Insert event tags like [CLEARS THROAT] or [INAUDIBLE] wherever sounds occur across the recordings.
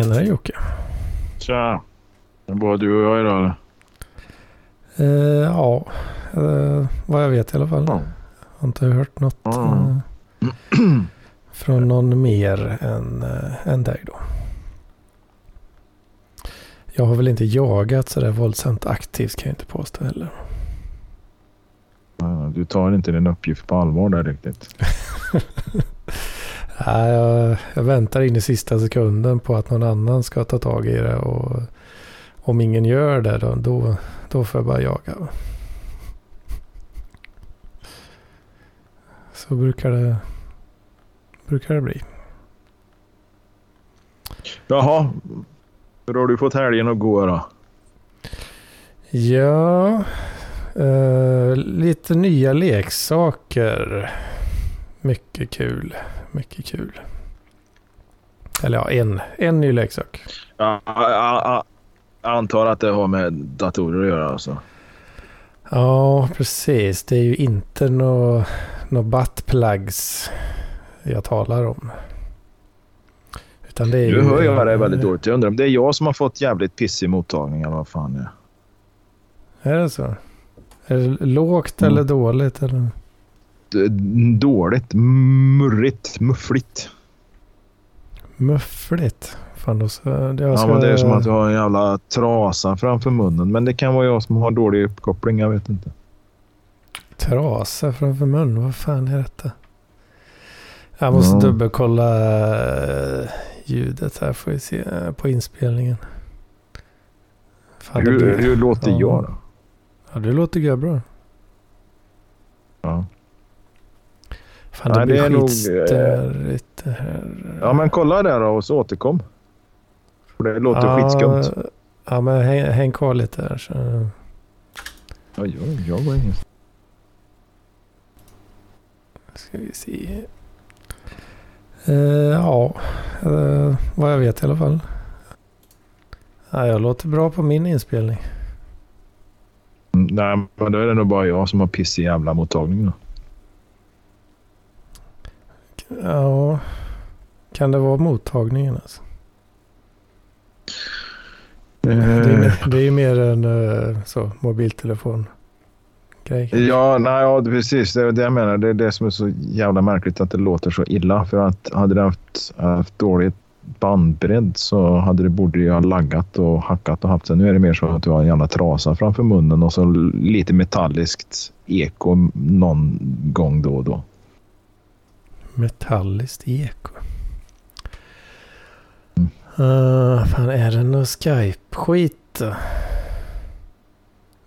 Tjenare Jocke. Tja. Det är bara du och jag idag eller? Eh, ja, eh, vad jag vet i alla fall. Ja. Har inte hört något Ja. eh, [CLEARS THROAT] från någon mer än, eh, än dig då. Jag har väl inte jagat sådär våldsamt aktivt kan jag inte påstå heller. Du tar inte din uppgift på allvar där riktigt. [LAUGHS] Jag, jag väntar in i sista sekunden på att någon annan ska ta tag i det och om ingen gör det då, då, då får jag bara jaga. Så brukar det, brukar det bli. Jaha. Hur har du fått helgen att gå då? Ja, eh, lite nya leksaker. Mycket kul, mycket kul. Eller ja, en, en ny leksak. Ja, jag, antar att det har med datorer att göra alltså. Ja, precis. Det är ju inte några nå buttplugs jag talar om. Utan det är Nu hör jag dig väldigt dåligt. Jag undrar om det är jag som har fått jävligt pissig mottagning eller vad fan det är. Är det så? Är det lågt Mm. eller dåligt? Eller? Är Dåligt, murrigt, muffligt. Muffligt? Fan, då så, det jag Ja, ska, men det är som att du har en jävla trasa framför munnen. Men det kan vara jag som har dålig uppkoppling, jag vet inte. Trasa framför mun. Vad fan är detta? Jag måste Ja. dubbelkolla eh, ljudet här får vi se eh, på inspelningen. Fan, Hur, blir- hur låter Ja. jag då? Ja, det låter bra. Ja. Fan, Nej, det det är nog, skitstörigt det här. ja, men kolla där och så återkom. För det låter skitskumt. Ja, men häng, häng kvar lite här. Så. Ja, jag, jag var ingen... Ska vi se. Eh, ja, eh, vad jag vet i alla fall. Ja, jag låter bra på min inspelning. Mm, Nej, men då är det nog bara jag som har pissig jävla mottagning då. Ja, kan det vara mottagningen alltså? Det är, Eh, mer- det är ju mer en eh, så, mobiltelefon grej. Ja, nej, ja, precis. Det är det jag menar. Det är det som är så jävla märkligt att det låter så illa. För att hade det haft, haft dålig bandbredd så hade det borde ju ha laggat och hackat och haft sig. Nu är det mer så att du har en jävla trasa framför munnen och så lite metalliskt eko någon gång då och då. Metalliskt eko. Uh, fan, är det någon Skype-skit?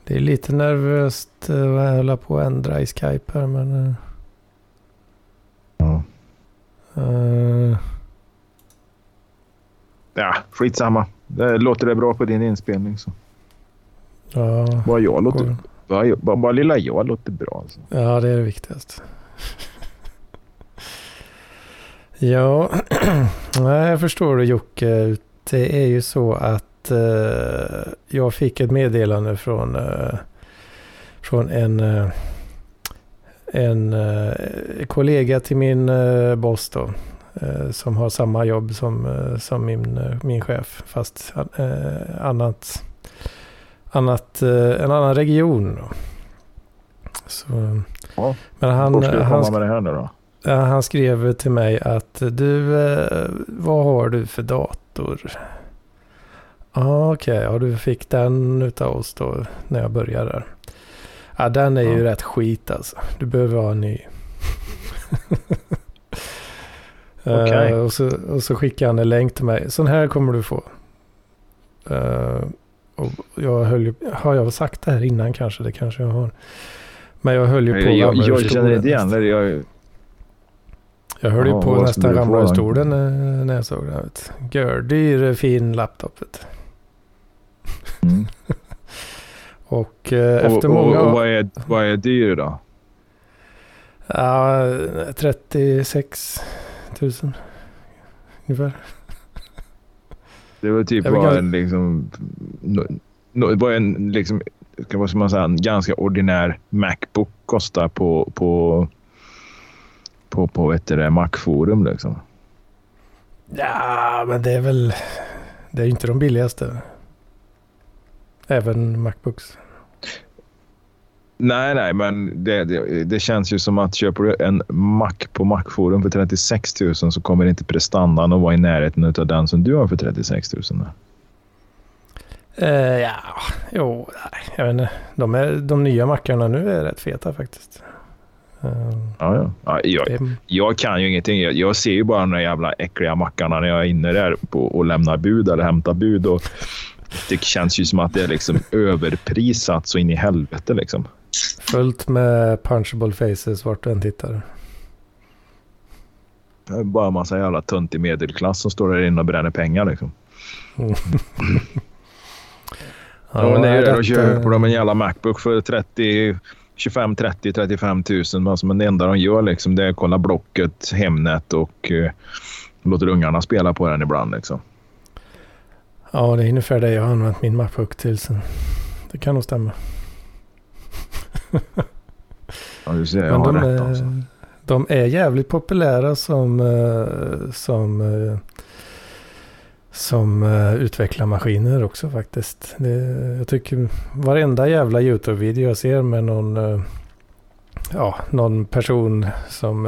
Det är lite nervöst uh, jag håller på att ändra i Skype här men... eh, Ja. eh, ja, skitsamma. Det låter det bra på din inspelning så. ja, Bara jag låter... Bara, bara, bara lilla jag låter bra alltså. ja, det är det viktigaste. Ja, [CLEARS THROAT] jag förstår det Jocke. Det är ju så att eh, jag fick ett meddelande från, eh, från en, eh, en eh, kollega till min eh, boss då. eh, som har samma jobb som, eh, som min, min chef. Fast annat, annat, en annan region. Så, Ja, men han, du han, med det här nu då? Ja, han skrev till mig att du, eh, vad har du för dator? Ja, okej, ja du fick den utav oss då när jag började där. Ja, den är ju Ja. rätt skit alltså. Du behöver ha en ny. [LAUGHS] Eh, Okej. och, så, och så skickade han en länk till mig. Sån här kommer du få. Eh, och jag höll ju, har jag sagt det här innan kanske? Det kanske jag har. Men jag höll ju på Jag, ur jag känner inte igen det. Jag, Jag höll ju på att nästan ramla ur stolen när, när jag såg den. vet. Gördyr fin laptop. Vet mm. [LAUGHS] Och eh, efter och, många och, och vad, är, vad är dyr då? Ja, 36 000 ungefär. Det var typ bara en liksom... No, no, en liksom... Vad ska man säga? En ganska ordinär Macbook kostar på... på på, på vet du Mac-forum liksom. Ja, men det är väl... Det är ju inte de billigaste. Även Macbooks. Nej, nej, men det, det, det, känns ju som att köper du en Mac på Macforum för 36 000 så kommer inte prestandan att vara i närheten av den som du har för 36 000. Uh, ja, jo, nej, jag vet inte. De, är, de nya mackarna nu är rätt feta faktiskt. Ja, ja. ja jag, jag, kan ju ingenting. Jag, jag, ser ju bara de där jävla äckliga mackarna när jag är inne där på, och lämnar bud eller hämtar bud. Och det känns ju som att det är liksom [LAUGHS] överprisat så in i helvete liksom. Fullt med punchable faces vart du än tittar. Bara en massa jävla tunt i medelklass som står där inne och bränner pengar liksom. Mm. [LAUGHS] ja, men det är ju det. Då köper de en jävla Macbook för 30, 25, 30, 35 tusen. Alltså, men det enda de gör liksom, det är att kolla Blocket, Hemnet och uh, låter ungarna spela på den ibland. Liksom. Ja, det är ungefär det jag har använt min Macbook till. Sen. Det kan nog stämma. ja, du ser. Jag har rätt alltså. De är jävligt populära som, eh, som, eh, som eh, utvecklar maskiner också faktiskt. Det, jag tycker varenda jävla YouTube-video jag ser med någon, ja, någon person som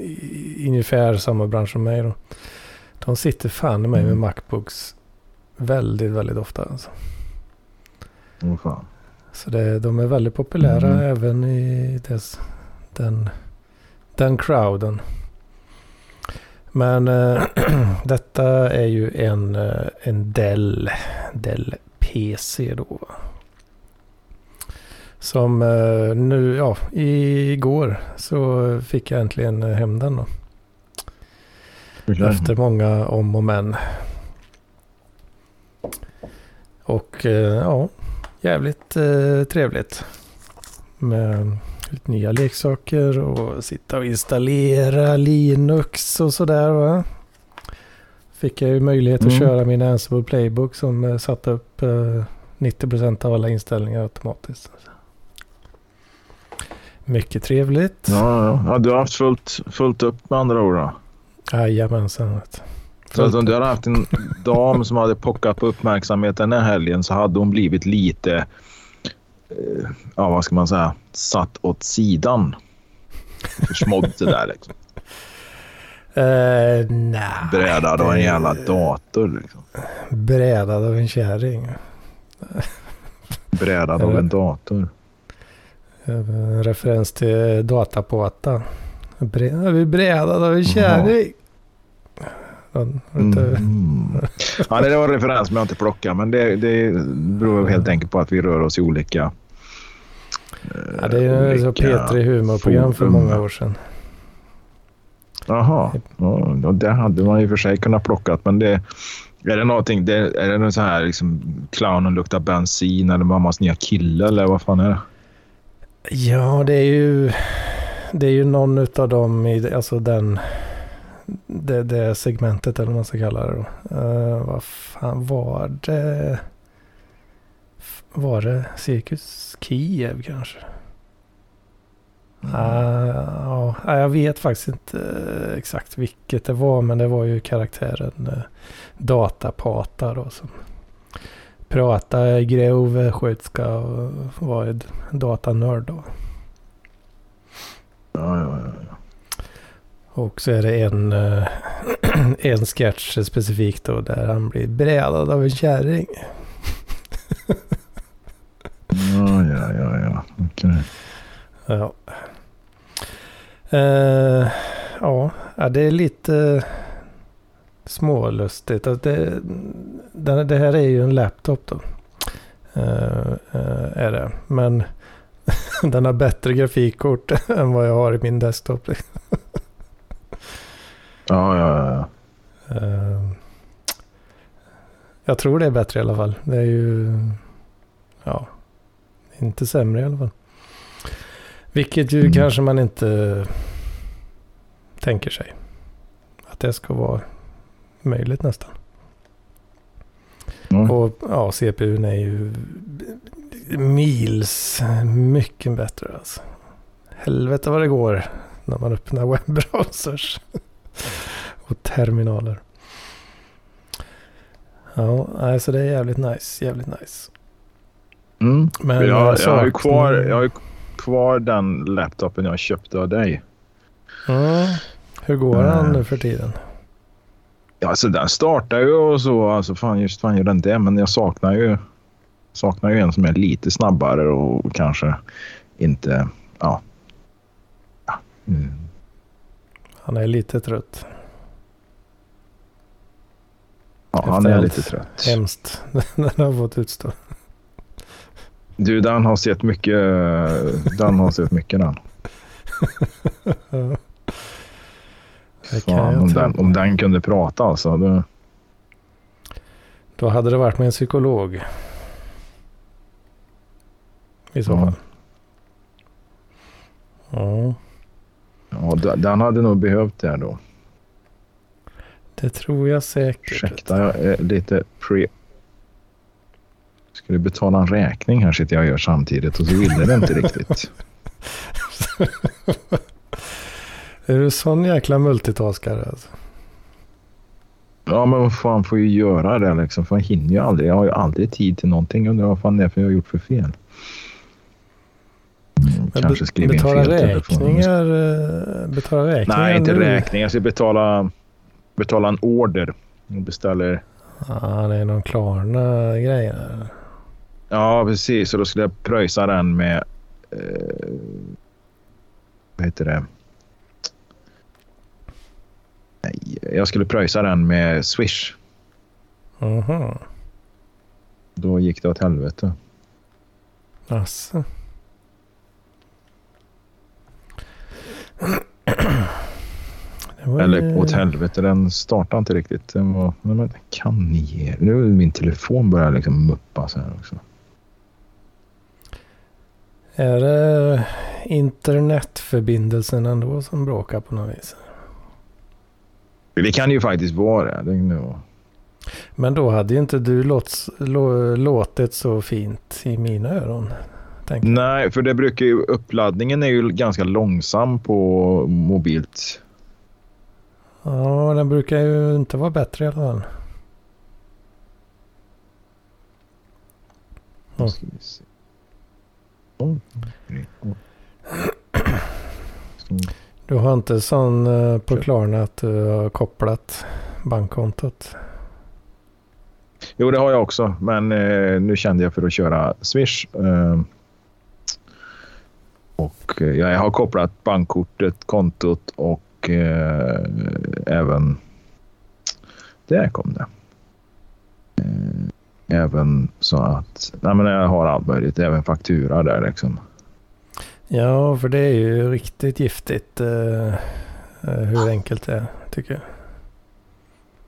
i ungefär samma bransch som mig. Då, de sitter fan i mig med mm. Macbooks väldigt, väldigt ofta. Alltså. Oh, fan. Så det, de är väldigt populära mm. även i dess, den, den crowden. Men äh, [CLEARS THROAT] detta är ju en, äh, en Dell, Dell PC då. Som äh, nu, ja, igår så fick jag äntligen hem den då. Efter många om och men. Och ja, jävligt eh, trevligt. Med lite nya leksaker och sitta och installera Linux och sådär va. Fick jag ju möjlighet mm. att köra min Ansible Playbook som eh, satte upp eh, 90% av alla inställningar automatiskt. Mycket trevligt. Ja, ja. ja du har haft fullt, fullt upp med andra ord då? Jajamensan. Så att om du hade haft en dam som hade pockat på uppmärksamheten den här helgen så hade hon blivit lite, eh, ja vad ska man säga, satt åt sidan. Försmådd det där liksom. Uh, nej. Brädad av en jävla dator liksom. Brädad av en kärring. Brädad av en dator. En referens till datapåta. Vi brädad av en kärring. Mm. ja, det var en referens som jag inte plockade, men det, det beror helt enkelt på att vi rör oss i olika... Ja, det är ju så P3 humorprogram för många år sedan. Jaha, ja, det hade man i och för sig kunnat plocka. Men det, är det någonting, det, är det någon så här liksom clownen luktar bensin eller mammas nya kille eller vad fan är det? Ja, det är ju, det är ju någon av dem i, alltså den det, det segmentet eller vad man ska kalla det då. Uh, vad fan var det? Var det Cirkus Kiev kanske? Mm. Uh, ja, jag vet faktiskt inte uh, exakt vilket det var men det var ju karaktären uh, Datapata då som pratade grov skjutska och var en datanörd då. Ja, ja, ja. Och så är det en, eh, [CLEARS THROAT] en sketch specifikt då där han blir brädad av en kärring. [LAUGHS] ja, ja, ja, ja. Okej. Okay. Ja. Uh, ja, det är lite smålustigt. Alltså det, det, det här är ju en laptop då. Uh, uh, är det. Men [LAUGHS] den har bättre grafikkort [LAUGHS] än vad jag har i min desktop. Ja, ja, ja. Uh, jag tror det är bättre i alla fall. Det är ju... Ja, inte sämre i alla fall. Vilket ju mm. kanske man inte tänker sig. Att det ska vara möjligt nästan. Mm. Och ja, CPUn är ju mils mycket bättre alltså. Helvete vad det går när man öppnar [LAUGHS] webbrowsers och terminaler. Ja, alltså det är jävligt nice. Jävligt nice. Mm. Men jag, jag, har ju kvar, jag har ju kvar den laptopen jag köpte av dig. Mm. Hur går Mm. han nu för tiden? Ja, alltså den startar ju och så. Alltså fan, just fan gör den det. Men jag saknar ju, saknar ju en som är lite snabbare och kanske inte... Ja. ja. Mm. Han är lite trött. ja han Efter är allt. lite trött. Hemskt. [LAUGHS] Den har fått utstå. Du, den har sett mycket. Den har sett mycket. Ja. Kan Fan, om, den om den kunde prata alltså. Det, Då hade det varit med en psykolog. I så Ja. fall. Ja, ja, den- den hade nog behövt det då. det tror jag säkert. Ursäkta, jag är lite pre... Ska du betala en räkning här sitter jag och gör samtidigt och så ville det inte riktigt. [LAUGHS] Är du sån jäkla multitaskare alltså? Ja, men vad fan får ju göra det liksom. För jag hinner ju aldrig. Jag har ju aldrig tid till någonting. Undrar vad fan det är för jag har gjort för fel. Mm, Men kanske skriver in betala fel räkningar. eh, Betala räkningar Nej, inte nu. räkning. Jag ska betala, betala en order. Jag beställer. Ja, det är någon Klarna-grej där. Ja, precis. Så då skulle jag pröjsa den med... Eh, vad heter det? Nej, jag skulle pröjsa den med Swish. Mhm. Då gick det åt helvete. Var Eller åt helvete, den startade inte riktigt. Den var, kan ni ge Nu är min telefon börjar liksom muppa så här också. Är det internetförbindelsen ändå som bråkar på något vis? Det kan ju faktiskt vara det. det Men då hade ju inte du låt, lå, låtit så fint i mina öron. Nej, för det brukar ju, uppladdningen är ju ganska långsam på mobilt. Ja, den brukar ju inte vara bättre i alla fall. Då Mm. ska vi se. Oj, oj, oj. Så, Du har inte sån eh, på. Klarna att du har kopplat bankkontot? Jo, det har jag också, men eh, nu kände jag för att köra Swish. Eh, och eh, jag har kopplat bankkortet, kontot och eh, även... Där kom det. Även så att... Nej, men jag har allt möjligt. Även faktura där liksom. Ja, för det är ju riktigt giftigt eh, eh, hur enkelt det är, tycker jag.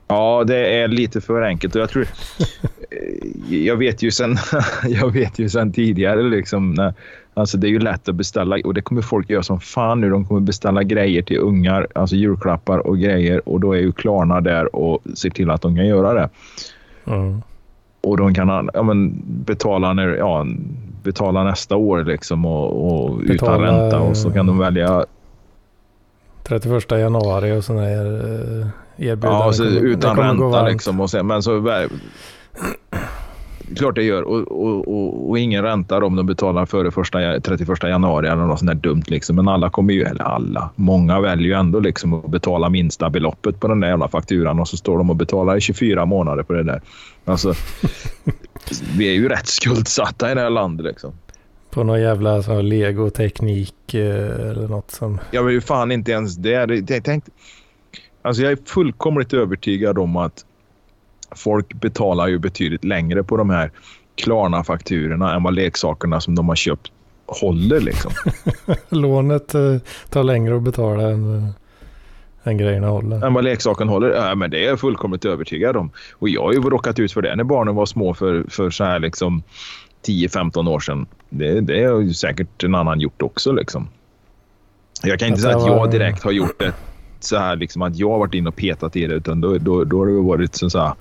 Ja, det är lite för enkelt och jag tror... eh, jag vet ju sen, [LAUGHS] jag vet ju sen tidigare liksom. När, alltså det är ju lätt att beställa och det kommer folk göra som fan nu. De kommer beställa grejer till ungar, alltså julklappar och grejer och då är ju Klarna där och ser till att de kan göra det. Mm. Och de kan ja, men, betala, när, ja, betala nästa år liksom och, och utan Betala- ränta och så kan de välja 31 januari och sådana här eh, erbjudanden. Ja, det utan ränta liksom. Och sen, men så... Klart det gör. Och, och, och, och ingen ränta om de betalar före första, 31 januari eller något sånt där dumt. Liksom. Men alla kommer ju, eller alla, många väljer ju ändå liksom att betala minsta beloppet på den där jävla fakturan och så står de och betalar i 24 månader på det där. Alltså, [LAUGHS] vi är ju rätt skuldsatta i det här landet liksom. På någon jävla sån legoteknik eh, eller något som... Jag vill ju fan inte ens det. det jag, tänkte, alltså jag är fullkomligt övertygad om att folk betalar ju betydligt längre på de här Klarna-fakturorna än vad leksakerna som de har köpt håller. Liksom. [LAUGHS] Lånet eh, tar längre att betala än, eh, än grejerna håller. än vad leksaken håller. Ja, men det är jag fullkomligt övertygad om. Och jag har ju råkat ut för det när barnen var små för, för så här liksom 10-15 år sedan. Det, det har ju säkert en annan gjort också. Liksom. Jag kan inte säga att jag direkt har gjort det så här liksom att jag har varit inne och petat i det utan då, då, då har det varit så så här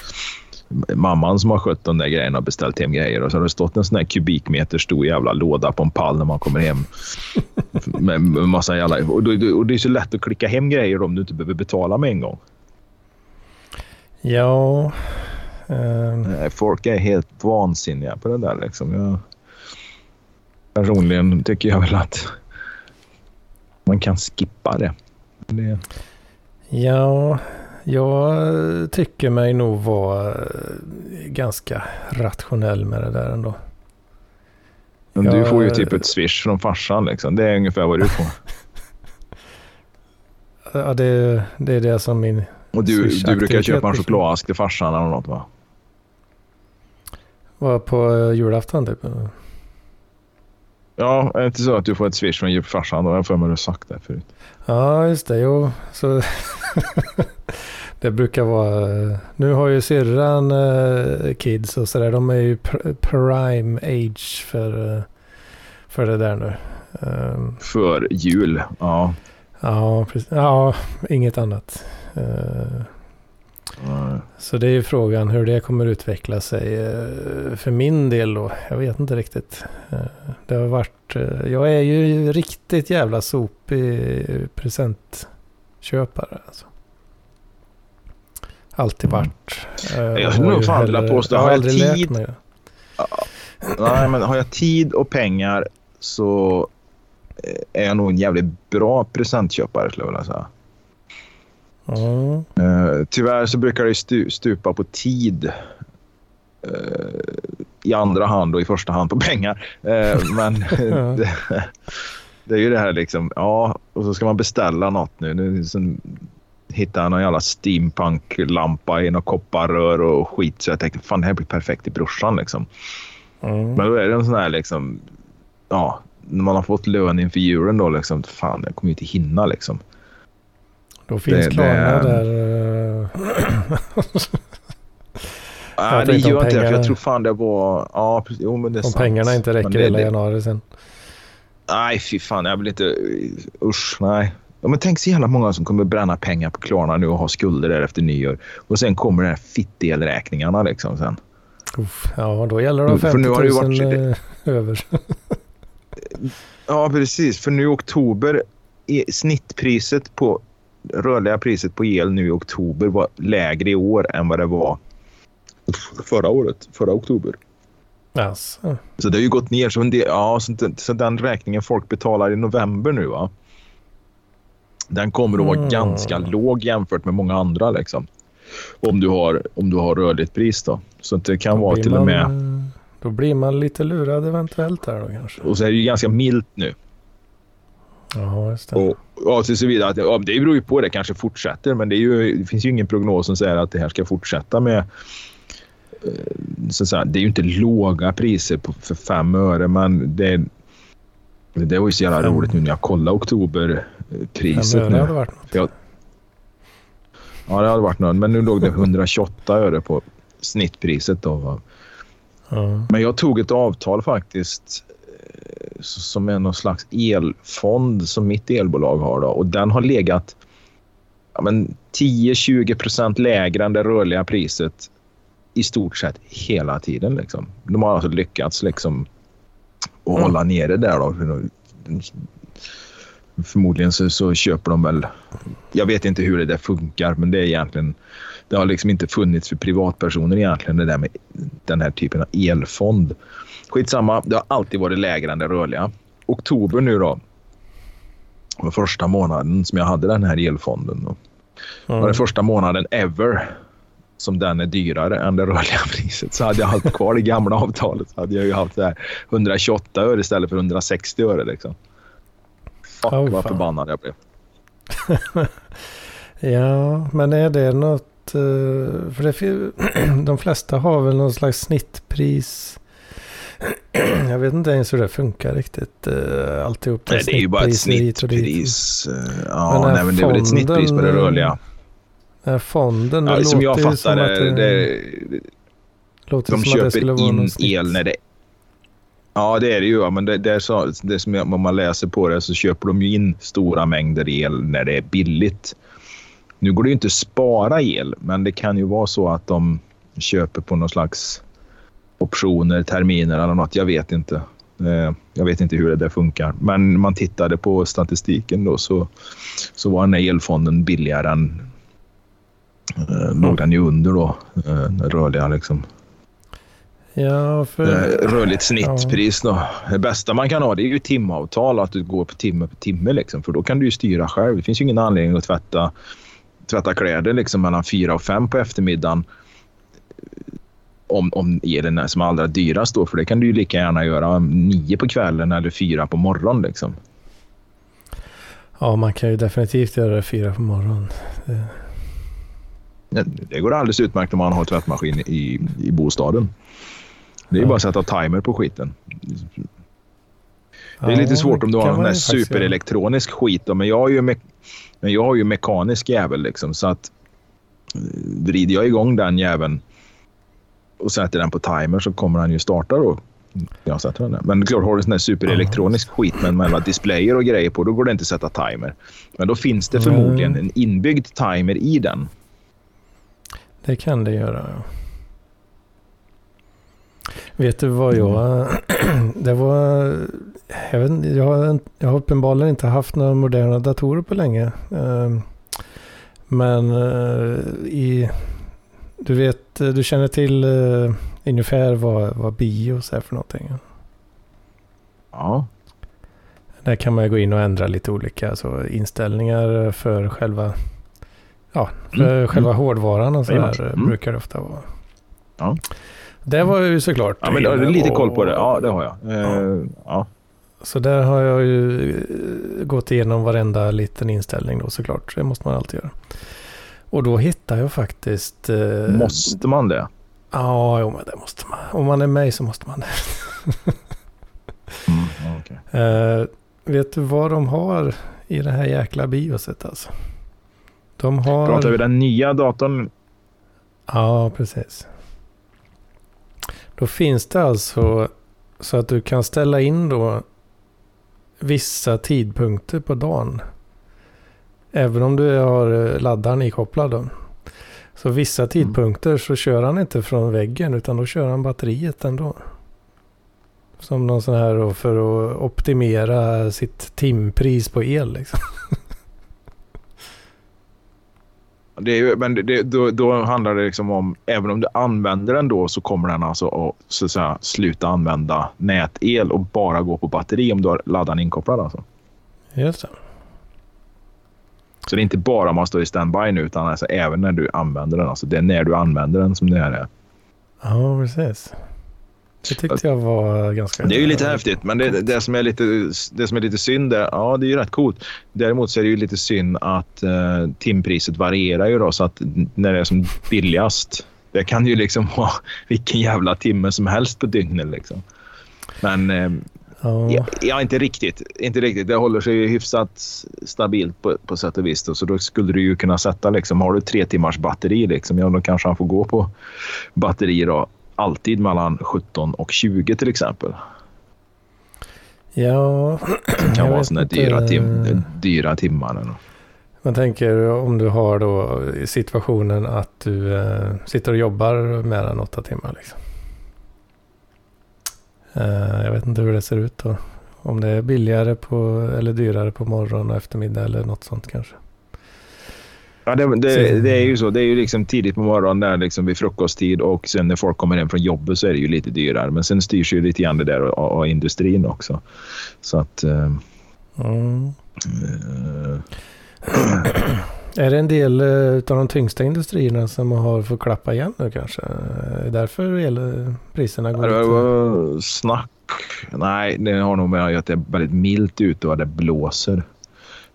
mamman som har skött de där grejerna och beställt hem grejer och så har det stått en sån här kubikmeter stor jävla låda på en pall när man kommer hem. [LAUGHS] med, massa jävla, och, då, och det är så lätt att klicka hem grejer om du inte behöver betala med en gång. Ja, Nej, folk är helt vansinniga på det där. Liksom. Jag, personligen tycker jag väl att man kan skippa det. det Ja, jag tycker mig nog vara eh, ganska rationell med det där ändå. men du Jag- får ju typ ett swish från farsan. Liksom. Det är ungefär vad du får. [LAUGHS] Ja, det, det är det som min... Och du, du brukar köpa en chokladask till farsan eller något va? var på eh, julafton typ. Ja, är det inte så att du får ett swish från farsan? Då har jag för mig att du har sagt det förut. Ja, just det. Jo, så... [LAUGHS] det brukar vara... Nu har ju syrran eh, kids och sådär. De är ju pr- prime age för, eh, för det där nu. Ehm, För jul, ja. ja, precis. Ja, inget annat. Eh, Så det är ju frågan hur det kommer utveckla sig eh, för min del då. Jag vet inte riktigt. Eh, Det har varit... eh, Jag är ju riktigt jävla sopig presentköpare. Alltså. Alltid Mm. varit. Jag skulle nog fan vilja påstå, Jag har jag lärt tid-. Nej, men har jag tid och pengar så är jag nog en jävligt bra presentköpare skulle jag vilja säga. Mm. Eh, tyvärr så brukar det stu, stupa på tid. eh, I andra hand och i första hand på pengar. Eh, men [LAUGHS] det, det är ju det här liksom, ja, och så ska man beställa något nu. nu sen hittar jag någon jävla steampunk-lampa i något kopparrör och skit. Så jag tänkte, fan det här blir perfekt till brorsan liksom. Mm. Men då är det en sån här liksom, ja, när man har fått lön inför julen då liksom, fan jag kommer ju inte hinna liksom. Då finns det- Klarna det- där. [CLEARS THROAT] eh, [CLEARS THROAT] Nej, det gör inte det, jag tror fan det var... Ja, precis. Jo, men det är Om sant. pengarna inte räcker det, hela det, januari sen. Nej, fy fan. Jag vill inte... Usch, nej. Ja, men tänk så jävla många som kommer bränna pengar på Klarna nu och ha skulder där efter nyår. Och sen kommer de här fittelräkningarna liksom sen. Uff, ja, då gäller det att ha För nu 50 har det ju 000 varit- eh, [LAUGHS] över. Ja, precis. För nu i oktober, är snittpriset på rörliga priset på el nu i oktober var lägre i år än vad det var förra året, förra oktober. Alltså. Så det har ju gått ner. Så, en del, ja, så, den- så den räkningen folk betalar i november nu, va? den kommer att vara Mm. ganska låg jämfört med många andra. Liksom. Om, du har, om du har rörligt pris. Då. Så det kan Då vara till och med... man, Då blir man lite lurad eventuellt där då kanske. Och så är det ju ganska milt nu. Ja, just det. Och, ja, så vidare. Att, ja, det beror ju på. Det kanske fortsätter. Men det, ju, det finns ju ingen prognos som säger att det här ska fortsätta med... eh, Så säga, det är ju inte låga priser på, för fem öre, men det, det var ju så jävla Fem. roligt nu när jag kollade oktoberpriset. Fem öre hade varit något. Ja, det hade varit något. Men nu låg det 128 öre på snittpriset. Då. Ja. Men jag tog ett avtal faktiskt som är någon slags elfond som mitt elbolag har. Då. Och den har legat ja, men 10-20 procent lägre än det rörliga priset i stort sett hela tiden. Liksom. De har alltså lyckats liksom, att Mm. hålla nere där. Då. Förmodligen så, så köper de väl... Jag vet inte hur det där funkar, men det är egentligen... Det har liksom inte funnits för privatpersoner egentligen, det där med den här typen av elfond. Skitsamma, det har alltid varit lägre än det rörliga. Oktober nu då var första månaden som jag hade den här elfonden. Då. Det var den första månaden ever som den är dyrare än det rörliga [LAUGHS] priset. Så hade jag haft kvar det gamla avtalet så hade jag ju haft det här 128 öre istället för 160 öre. Liksom. Fuck Oh, vad fan. förbannad jag blev. [LAUGHS] Ja, men är det något... eh, För det, [CLEARS THROAT] de flesta har väl någon slags snittpris. [CLEARS THROAT] Jag vet inte ens hur det funkar riktigt. eh, Alltihop. Nej, det är ju bara ett snittpris. Eh, Men Ja, är nej, men det är väl ett snittpris på det rörliga. Den här fonden, det Ja, som jag låter ju fattar som att det, det, det, låter de som att det skulle köper vara någon in snitt. el när det... Ja, det är det ju. Men det, det är så, det som jag, om man läser på det så köper de ju in stora mängder el när det är billigt. Nu går det ju inte att spara el, men det kan ju vara så att de köper på någon slags optioner, terminer eller något. Jag vet inte. Eh, Jag vet inte hur det där funkar. Men man tittade på statistiken då så, så var den här elfonden billigare än Eh, låg den ju under då, eh, rörliga liksom. Ja, för... Rörligt snittpris då. Det bästa man kan ha det är ju timavtal, att du går på timme på timme liksom. För då kan du ju styra själv. Det finns ju ingen anledning att tvätta, tvätta kläder liksom mellan fyra och fem på eftermiddagen. Om, om elen är som allra dyrast då, för det kan du ju lika gärna göra nio på kvällen eller fyra på morgonen liksom. Ja, man kan ju definitivt göra det fyra på morgonen. Det... Det går alldeles utmärkt om man har tvättmaskin i, i bostaden. Det är ja. bara att sätta timer på skiten. Det är lite svårt om du har där superelektronisk skit. Då, men jag har ju, me men jag har ju mekanisk jävel liksom. Så att eh, vrider jag igång den jäveln och sätter den på timer så kommer den ju starta då. Jag sätter den där. Men klart, har du sån där superelektronisk ja. skit med, med displayer och grejer på, då går det inte att sätta timer. Men då finns det förmodligen en inbyggd timer i den. Det kan det göra, ja. Vet du vad jag... [CLEARS THROAT] det var... Jag, vet, jag, har, jag har uppenbarligen inte haft några moderna datorer på länge. Ehm, men eh, i... Du vet, du känner till uh, ungefär vad, vad BIOS är för någonting? Ja. Där kan man gå in och ändra lite olika alltså inställningar för själva, ja, för mm. själva hårdvaran och så mm. brukar det ofta vara. Ja. Det var ju såklart. Ja, men du har lite koll på det. Ja, det har jag. Ja. ja. Så där har jag ju eh, gått igenom varenda liten inställning då såklart. Det måste man alltid göra. Och då hittar jag faktiskt... Eh, måste man det? Ja, jo, men det måste man. Om man är mig så måste man det. mm, okay. eh, vet du vad de har i det här jäkla bioset alltså? De har... Pratar vi den nya datorn? Ja, precis. Då finns det alltså så att du kan ställa in då vissa tidpunkter på dagen. Även om du har eh, laddaren ikopplad. Då. Så vissa mm. tidpunkter så kör han inte från väggen utan då kör han batteriet ändå. Som någon sån här för att optimera sitt timpris på el liksom. [LAUGHS] Det är, men det, då, då, handlar det liksom om, även om du använder den då så kommer den alltså att, så att säga, sluta använda nätel och bara gå på batteri om du har laddaren inkopplad. Alltså. Just det. Så det är inte bara om man står i standby nu utan alltså även när du använder den. Alltså det är när du använder den som det här är. Ja, precis. Det tyckte jag var ganska... Det är ju lite häftigt, men det, det, som, är lite, det som är lite synd är, ja det är ju rätt coolt. Däremot så är det ju lite synd att uh, timpriset varierar ju då så att när det är som billigast, det kan ju liksom [LAUGHS] vara vilken jävla timme som helst på dygnet liksom. Men uh, ja. ja, inte riktigt. Inte riktigt. Det håller sig ju hyfsat stabilt på, på sätt och vis. Då. Så då skulle du ju kunna sätta liksom, har du tre timmars batteri liksom, ja då kanske han får gå på batteri då alltid mellan 17 och 20 till exempel. Ja, det kan vara sådana dyra, tim dyra timmar. Man tänker om du har då situationen att du äh, sitter och jobbar mer än åtta timmar. Liksom. Äh, jag vet inte hur det ser ut då. Om det är billigare på, eller dyrare på morgon och eftermiddag eller något sånt kanske. Ja, det, det, det, är ju så. Det är ju liksom tidigt på morgonen där liksom vid frukosttid och sen när folk kommer hem från jobbet så är det ju lite dyrare. Men sen styrs ju lite grann det där av, industrin också. Så att... Uh, mm. uh, är det en del uh, av de tyngsta industrierna som har fått klappa igen nu kanske? Därför elpriserna går ja, det var snack. Nej, det har nog med att det är väldigt milt ute och det blåser.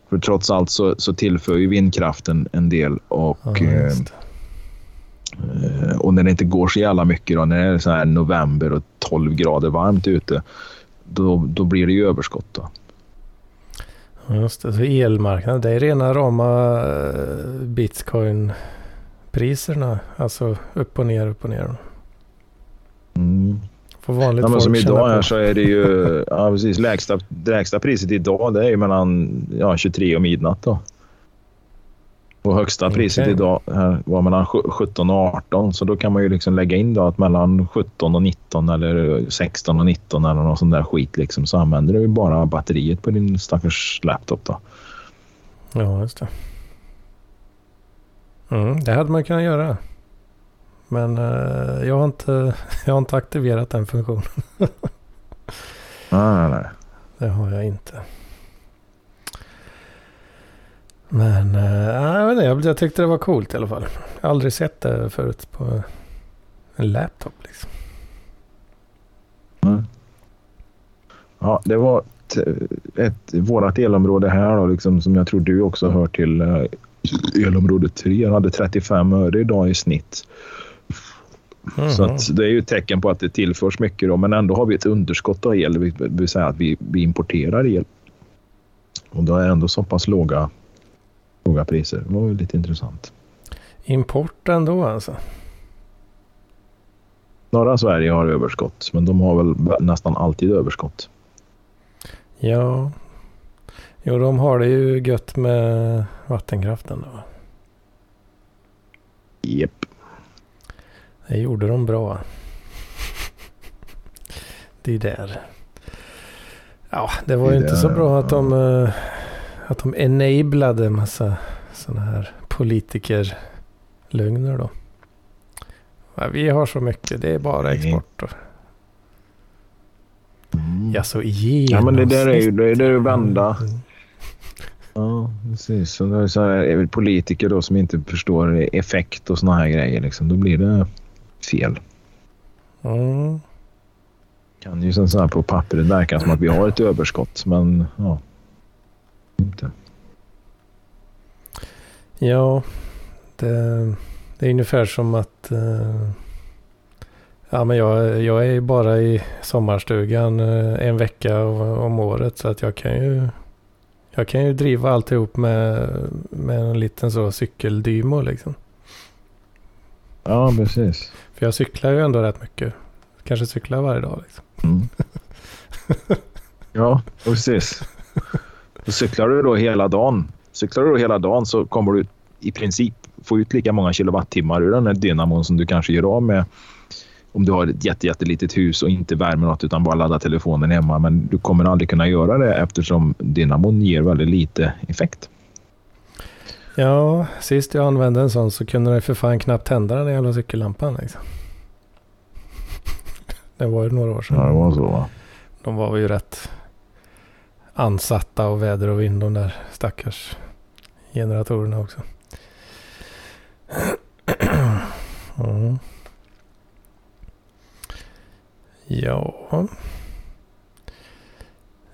För trots allt så, så tillför ju vindkraften en del. Och, ja, eh, och när det inte går så jävla mycket, då, när det är så här november och 12 grader varmt ute, då, då blir det ju överskott. Då. Just det, så elmarknaden, det är rena rama eh, bitcoin-priserna. Alltså upp och ner, upp och ner. Mm. För vanligt ja, men som idag här så är det ju ja, precis, lägsta, lägsta priset idag det är ju mellan ja, 23 och midnatt. Då. Och högsta priset okay. idag här var mellan 17 och 18 så då kan man ju liksom lägga in då att mellan 17 och 19 eller 16 och 19 eller någon sån där skit liksom, så använder du bara batteriet på din stackars laptop. Då. Ja, just det. Mm, det hade man kunnat göra. Men uh, jag, har inte, [LAUGHS] jag har inte aktiverat den funktionen. [LAUGHS] nej, nej, nej. Det har jag inte. Men uh, jag, vet inte, jag, jag tyckte det var coolt i alla fall. Jag har aldrig sett det förut på en laptop liksom. Mm. Ja, det var ett, vårat elområde här då, liksom, som jag tror du också hör till. Uh, elområde 3 hade 35 öre idag i snitt. Mm. Så det är ju ett tecken på att det tillförs mycket då, men ändå har vi ett underskott av el. Det vill säga att vi, vi importerar el. Och då är ändå så pass låga, låga priser. Det var ju lite intressant. Import ändå alltså? Norra Sverige har överskott, men de har väl nästan alltid överskott. Ja, jo de har det ju gött med vattenkraften då. Japp. Det gjorde de bra. Det där. Ja, det var ju inte så bra att de, uh, att de enablade massa sådana här politikerlögner då. Ja, vi har så mycket, det är bara export. Då. Mm. Ja, så genomsnitt. Ja, men det där är ju det är det vända. Mm. Ja, precis. Så det är så här, politiker då som inte förstår effekt och såna här grejer. Liksom. Då blir det fel. Mm. Kan ju sen så här på pappret verka som att vi har ett överskott, men ja. Inte. Ja, det, det är ungefär som att uh, Ja, men jag, jag är bara i sommarstugan uh, en vecka om året så att jag kan ju jag kan ju driva alltihop med, med en liten så cykeldymo liksom. Ja, precis. För jag cyklar ju ändå rätt mycket. Kanske cyklar varje dag liksom. Mm. [LAUGHS] ja, precis. Så cyklar du då hela dagen. Cyklar du då hela dagen så kommer du i princip få ut lika många kilowattimmar ur den här dynamon som du kanske gör av med om du har ett jätte, jättelitet hus och inte värmer något utan bara laddar telefonen hemma. Men du kommer aldrig kunna göra det eftersom dynamon ger väldigt lite effekt. Ja, sist jag använde en sån så kunde den för fan knappt tända den jävla cykellampan. Liksom. [LAUGHS] Det var ju några år sedan. Ja, det var så va? De var ju rätt ansatta av väder och vind de där stackars generatorerna också. [CLEARS THROAT] Mm. Ja.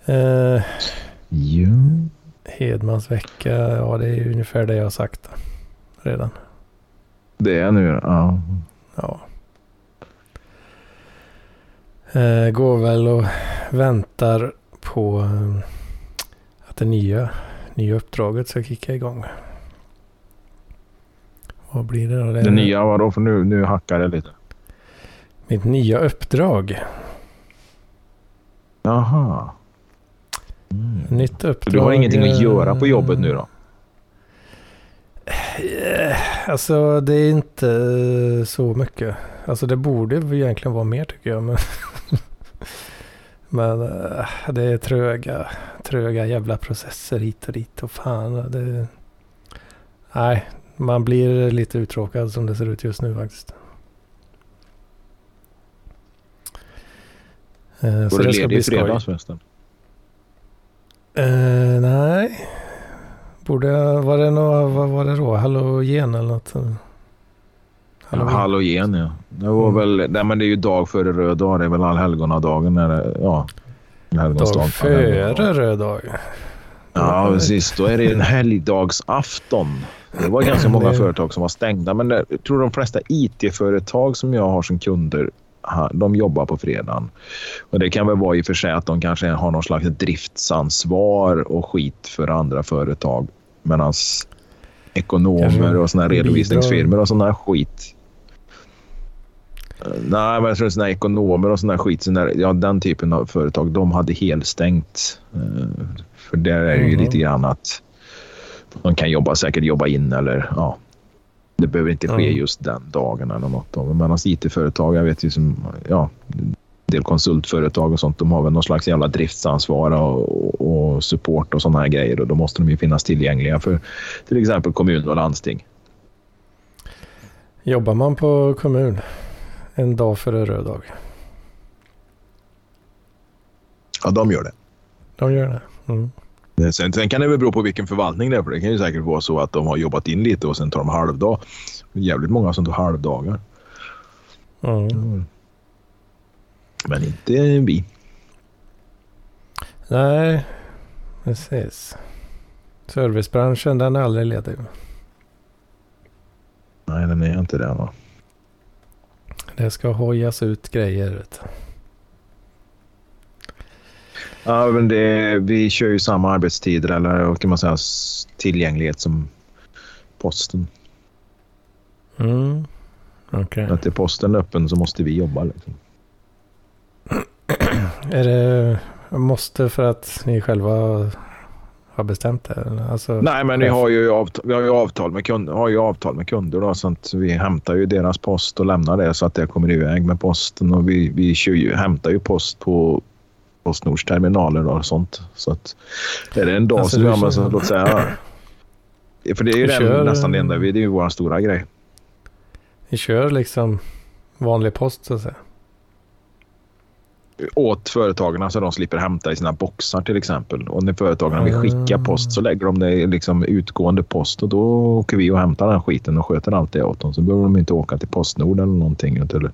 Eh, ja. Hedmans vecka, ja det är ungefär det jag har sagt redan. Det är nu, ja. Ja. Eh, går väl och väntar på eh, att det nya, nya uppdraget ska kicka igång. Vad blir det då? Det, det nya vadå? För nu, nu hackar det lite. Mitt nya uppdrag. Jaha. Mm. Nytt uppdrag. Du har ingenting att göra på jobbet nu då? Eh, alltså det är inte så mycket. Alltså det borde egentligen vara mer tycker jag. Men, [LAUGHS] men eh, det är tröga, tröga jävla processer hit och dit och fan. Det, nej, man blir lite uttråkad som det ser ut just nu faktiskt. Eh, så det ska bli skoj. fredags förresten? Uh, nej. Borde var det något, vad var det då? Halogen eller något? Halloween. Ja, halogen ja. Det var mm. väl, nej men det är ju dag före röd dag. Det är väl allhelgonadagen. Ja. Dag före röd dag? Ja, precis. Då är det en helgdagsafton. Det var ganska många företag som var stängda, men jag tror de flesta IT-företag som jag har som kunder de jobbar på fredagen. Och det kan väl vara i och för sig att de kanske har någon slags driftsansvar och skit för andra företag. Medan ekonomer och såna redovisningsfirmor och här skit. Nej, men jag tror såna ekonomer och här skit, såna här, ja, den typen av företag, de hade helstängt. Eh, för där är det ju mm. lite grann att de kan jobba, säkert jobba in eller ja, det behöver inte ske mm. just den dagen eller något. Men medan IT-företag, jag vet ju som, ja, del konsultföretag och sånt, de har väl någon slags jävla driftsansvar och, och support och sådana här grejer och då måste de ju finnas tillgängliga för till exempel kommun och landsting. Jobbar man på kommun en dag före röd dag? Ja, de gör det. De gör det? Mm. Sen, sen kan det väl bero på vilken förvaltning det är. För det kan ju säkert vara så att de har jobbat in lite och sen tar de halvdag. Jävligt många som tar halvdagar. Mm. Men inte vi. Nej, precis. Servicebranschen den är aldrig ledig. Nej, den är inte det. Va? Det ska hojas ut grejer. Vet du. Ja, men det, vi kör ju samma arbetstider eller vad kan man säga tillgänglighet som posten. Mm. Okej. Att är posten öppen så måste vi jobba. Liksom. [CLEARS THROAT] Är det måste för att ni själva har bestämt det? Alltså, Nej, men vi har ju avtal, vi har ju avtal med kunder, har ju avtal med kunder då, så att vi hämtar ju deras post och lämnar det så att det kommer iväg med posten och vi, vi ju, hämtar ju post på Postnords terminaler och sånt. Så att är det en dag Alltså, som vi använder, så låt säga... För det är ju den, kör- nästan det enda, vi- det är ju vår stora grej. Ni kör liksom vanlig post så att säga? Åt företagen så de slipper hämta i sina boxar till exempel. Och när företagen vill skicka Ah. post så lägger de det i liksom utgående post och då åker vi och hämtar den skiten och sköter allt det åt dem. Så behöver de inte åka till Postnord eller någonting. Eller,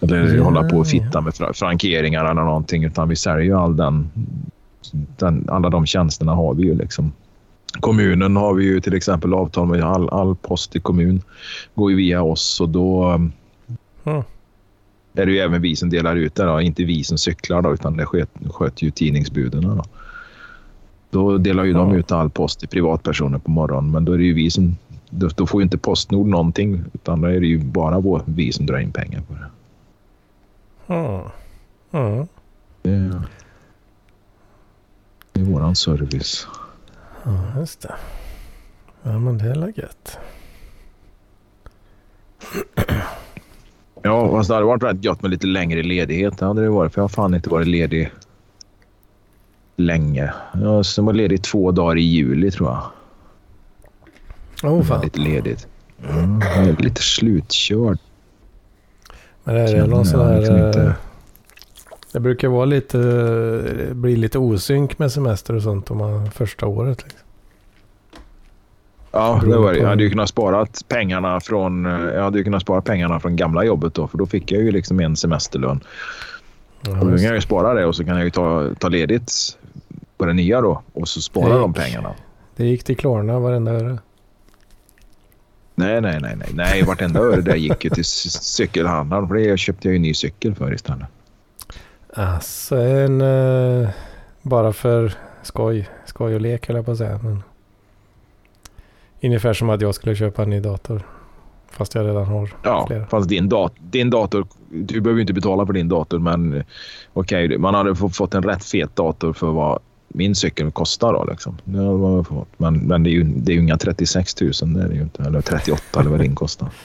eller Ja, hålla på och fitta med fra- frankeringar eller någonting. Utan vi säljer ju all den, den, alla de tjänsterna har vi ju liksom. Kommunen har vi ju till exempel avtal med all, all post i kommun. Går ju via oss och då Mm. Är det ju även vi som delar ut det. Då. Inte vi som cyklar då, utan det sköt, sköter ju tidningsbuden. Då. då delar ju de Ja. ut all post till privatpersoner på morgonen. Men då är det ju vi som... Då, då får ju inte Postnord någonting. Utan då är det ju bara vår, vi som drar in pengar på det. Mm. Mm. Det det är våran service. Ja, just det. Ja, men det är gött. [CLEARS THROAT] Ja, fast det hade varit rätt gött med lite längre ledighet. Det hade det varit. För jag har fan inte varit ledig länge. Jag som var ledig två dagar i juli tror jag. Oh, fan. Lite ledigt. Mm, jag är lite slutkörd. Men är det någon sån här... liksom eh, inte. Det brukar vara lite... Det blir lite osynk med semester och sånt om man första året. Liksom. Ja, det var det. Jag hade ju kunnat spara pengarna från, jag hade ju kunnat spara pengarna från gamla jobbet då. För då fick jag ju liksom en semesterlön. Ja, Och då kan jag ju spara det och så kan jag ju ta, ta ledigt på det nya då. Och så spara de pengarna. det gick till Klarna varenda öre. Nej, nej, nej, nej. Nej, vartenda öre där gick ju till cykelhandlaren. För det köpte jag ju en ny cykel för istället. Alltså en... eh, bara för skoj. Skoj och lek höll jag på att säga. Men ungefär som att jag skulle köpa en ny dator. Fast jag redan har Ja, flera. fast din, dat din dator... Du behöver ju inte betala för din dator, men okej, man hade få- fått en rätt fet dator för vad min cykel kostar. Då, liksom. Men, men det är ju, det är ju inga 36 000, det är det ju inte. Eller 38 eller vad din kostar. [LAUGHS]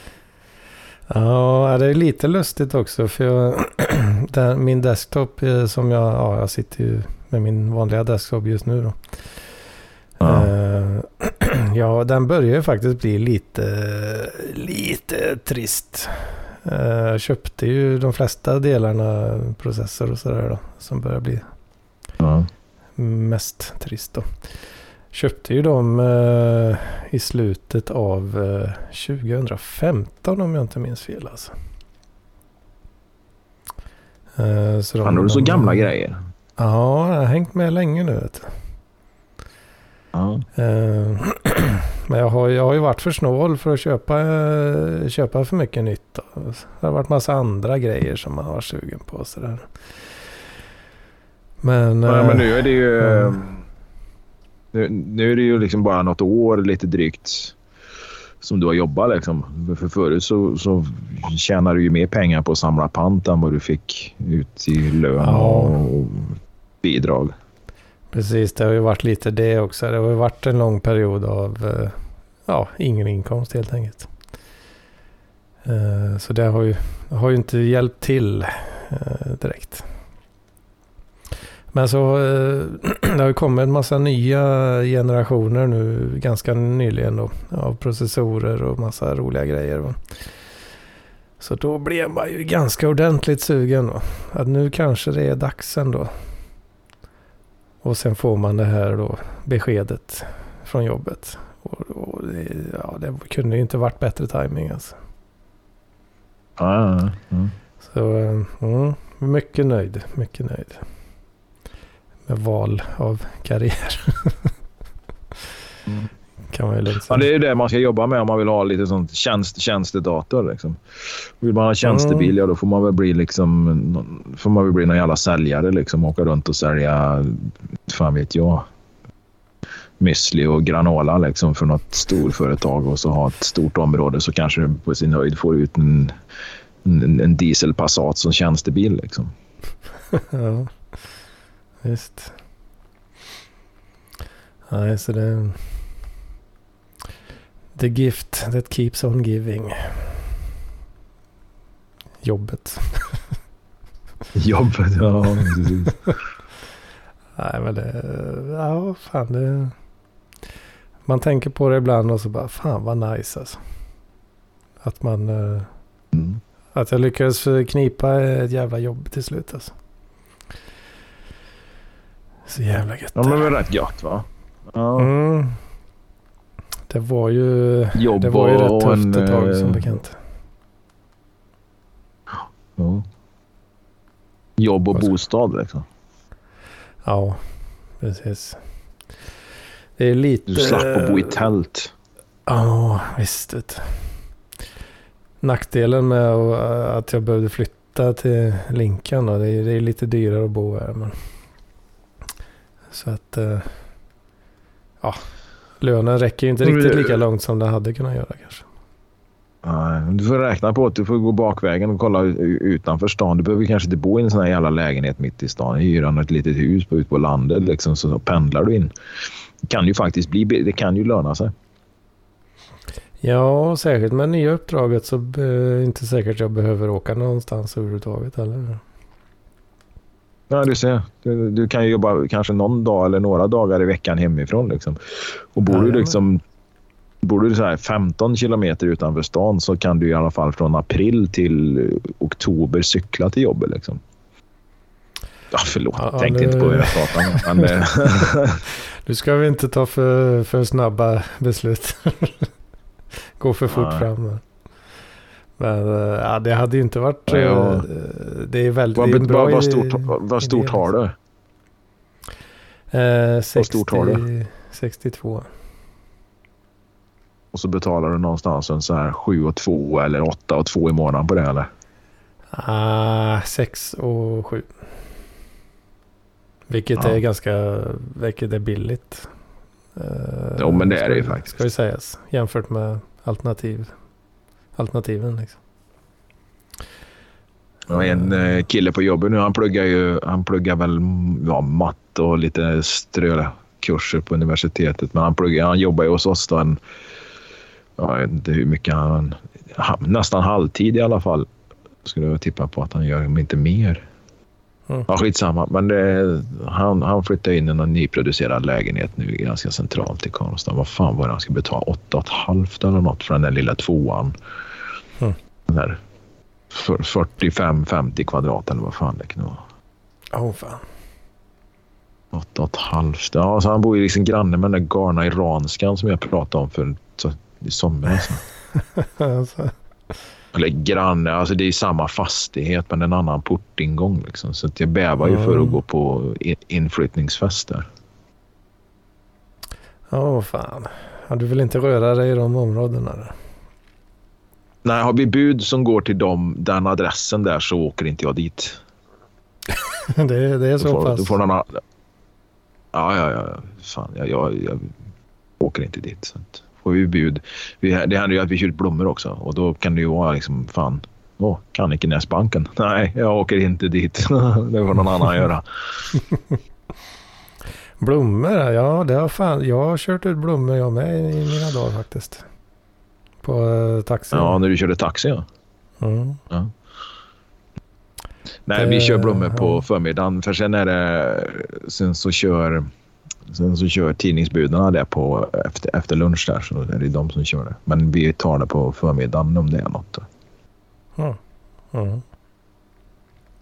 Ja, det är lite lustigt också. För jag, [CLEARS THROAT] den, min desktop eh, som jag... Ja, jag sitter ju med min vanliga desktop just nu då. Ja. Eh, [CLEARS THROAT] ja, den börjar ju faktiskt bli lite, lite trist. Eh, Jag köpte ju de flesta delarna, processor och sådär då, som börjar bli Ja. mest trist då. Köpte ju dem eh, i slutet av eh, 2015 om jag inte minns fel alltså. Eh, så de- Fan, har du så de- gamla grejer? Ja, jag har hängt med länge nu vet du. Eh, [CLEARS THROAT] Men jag har, jag har ju varit för snål för att köpa, eh, köpa för mycket nytt. Det har varit massa andra grejer som man har varit sugen på. och Sådär. Men, Ja, eh, men nu är det ju... eh, Nu, nu är det ju liksom bara något år lite drygt som du har jobbat. Liksom. För förut så, så tjänar du ju mer pengar på att samla pant än vad du fick ut i lön Ja. och bidrag. Precis, det har ju varit lite det också. Det har ju varit en lång period av eh, ja, ingen inkomst helt enkelt. Eh, så det har ju, har ju inte hjälpt till eh, direkt. Men så [CLEARS THROAT] det har ju kommit en massa nya generationer nu ganska nyligen då. Av processorer och massa roliga grejer. Så då blev man ju ganska ordentligt sugen då. Att nu kanske det är dags ändå. Och sen får man det här då beskedet från jobbet. Och, och det, ja, det kunde ju inte varit bättre timing alltså. Ja. Så eh, mm, mycket nöjd, mycket nöjd. Med val av karriär. [LAUGHS] Mm. Kan man ju lugnt Ja, det är ju det man ska jobba med om man vill ha lite sånt tjänst, tjänstedator. Liksom. Vill man ha tjänstebil, Mm. ja, då får man väl bli liksom, får man väl bli någon jävla säljare. Liksom, åka runt och sälja, fan vet jag, müsli och granola liksom, för något storföretag och så ha ett stort område så kanske du på sin höjd får ut en, en, en diesel Passat som tjänstebil. Liksom. [LAUGHS] ja, visst. Nej, så det... The gift that keeps on giving. Jobbet. [LAUGHS] Jobbet, ja. precis. [LAUGHS] Nej, men det... Ja, fan det... Man tänker på det ibland och så bara, fan vad nice alltså. Att man... eh, Mm. Att jag lyckades knipa ett jävla jobb till slut alltså. Så jävla gött. Ja, men det är rätt gött va? Ja. Mm. Det var ju, Jobb det var ju rätt tufft en, ett tag som eh, bekant. Ja. Jobb och bostad liksom. Ja, precis. Det är lite... Du slapp att bo i tält. Ja, visst. vet. Nackdelen med att- att jag behövde flytta till Linkan då, det är, det är lite dyrare att bo här. Men... Så att... eh, Ja, lönen räcker ju inte riktigt lika långt som den hade kunnat göra kanske. Du får räkna på att du får gå bakvägen och kolla utanför stan. Du behöver kanske inte bo i en sån här jävla lägenhet mitt i stan. Hyra något litet hus på, ut på landet liksom, så pendlar du in. Det kan ju faktiskt bli, det kan ju löna sig. Ja, särskilt med nya uppdraget så är det inte säkert jag behöver åka någonstans överhuvudtaget heller. Ja, du ser. Du, du kan ju jobba kanske någon dag eller några dagar i veckan hemifrån. Liksom. Och bor du liksom Bor du så här 15 kilometer utanför stan så kan du i alla fall från april till oktober cykla till jobbet. Liksom. Ja, förlåt, Ja, jag tänkte nu- inte på vad jag pratade. Men, eh, [LAUGHS] Nu ska vi inte ta för, för snabba beslut. [LAUGHS] Gå för fort Nej. fram. Men eh, ja, det hade ju inte varit... Ja. eh, Det är väldigt vad, det är bra vad, vad stort, vad stort har du? Eh, Vad 60, stort har du? 62. Och så betalar du någonstans en så här 7 och 2 eller 8 och 2 i månaden på det eller? Ah, 6 och 7. Vilket Ja. är ganska... Vilket är billigt. Eh, Jo, men det är det ju faktiskt. Ska ju sägas. Jämfört med alternativ. Alternativen liksom. Har en eh, kille på jobbet nu. Han pluggar ju han pluggar väl ja, matte och lite strökurser på universitetet. Men han, pluggar, han jobbar ju hos oss då en, ja, jag vet inte hur mycket han, ha- nästan halvtid i alla fall. Skulle jag tippa på att han gör, om inte mer. Mm. Ja, skitsamma. Men det, han, han flyttar in i en nyproducerad lägenhet nu ganska centralt i Karlstad. Vad fan var det han skulle betala? 8,5 eller något för den där lilla tvåan. Mm. Den för- 45-50 kvadrat eller vad fan det kan vara. Åh oh, fan. 8,5. Ja, så han bor ju liksom granne med den där galna iranskan som jag pratade om för så, i somras. [LAUGHS] alltså, Eller granne, alltså det är samma fastighet men en annan portingång. Liksom. Så jag bävar ju för Mm. att gå på inflyttningsfest där. Åh fan. Ja, du vill inte röra dig i de områdena? Nej, har vi bud som går till dem, den adressen där så åker inte jag dit. det, [LAUGHS] det är så pass. då får någon annan... Ja, ja, ja. Fan, jag, jag, jag åker inte dit. Så får vi bud. Vi, det händer ju att vi kör ut blommor också och då kan det ju vara liksom fan. Åh, Kannikenäsbanken. [LAUGHS] Nej, jag åker inte dit. [LAUGHS] det får någon annan göra. Blommor, ja det har fan. Jag har kört ut blommor jag med i mina dagar faktiskt. På uh, taxi. Ja, när du körde taxi ja. Mm. Ja, Nej, vi kör blommor på förmiddagen. För sen är det... Sen så kör... Sen så kör tidningsbudarna det på efter, efter lunch där. Så är det de som kör det. Men vi tar det på förmiddagen om det är något. Mm. Mm.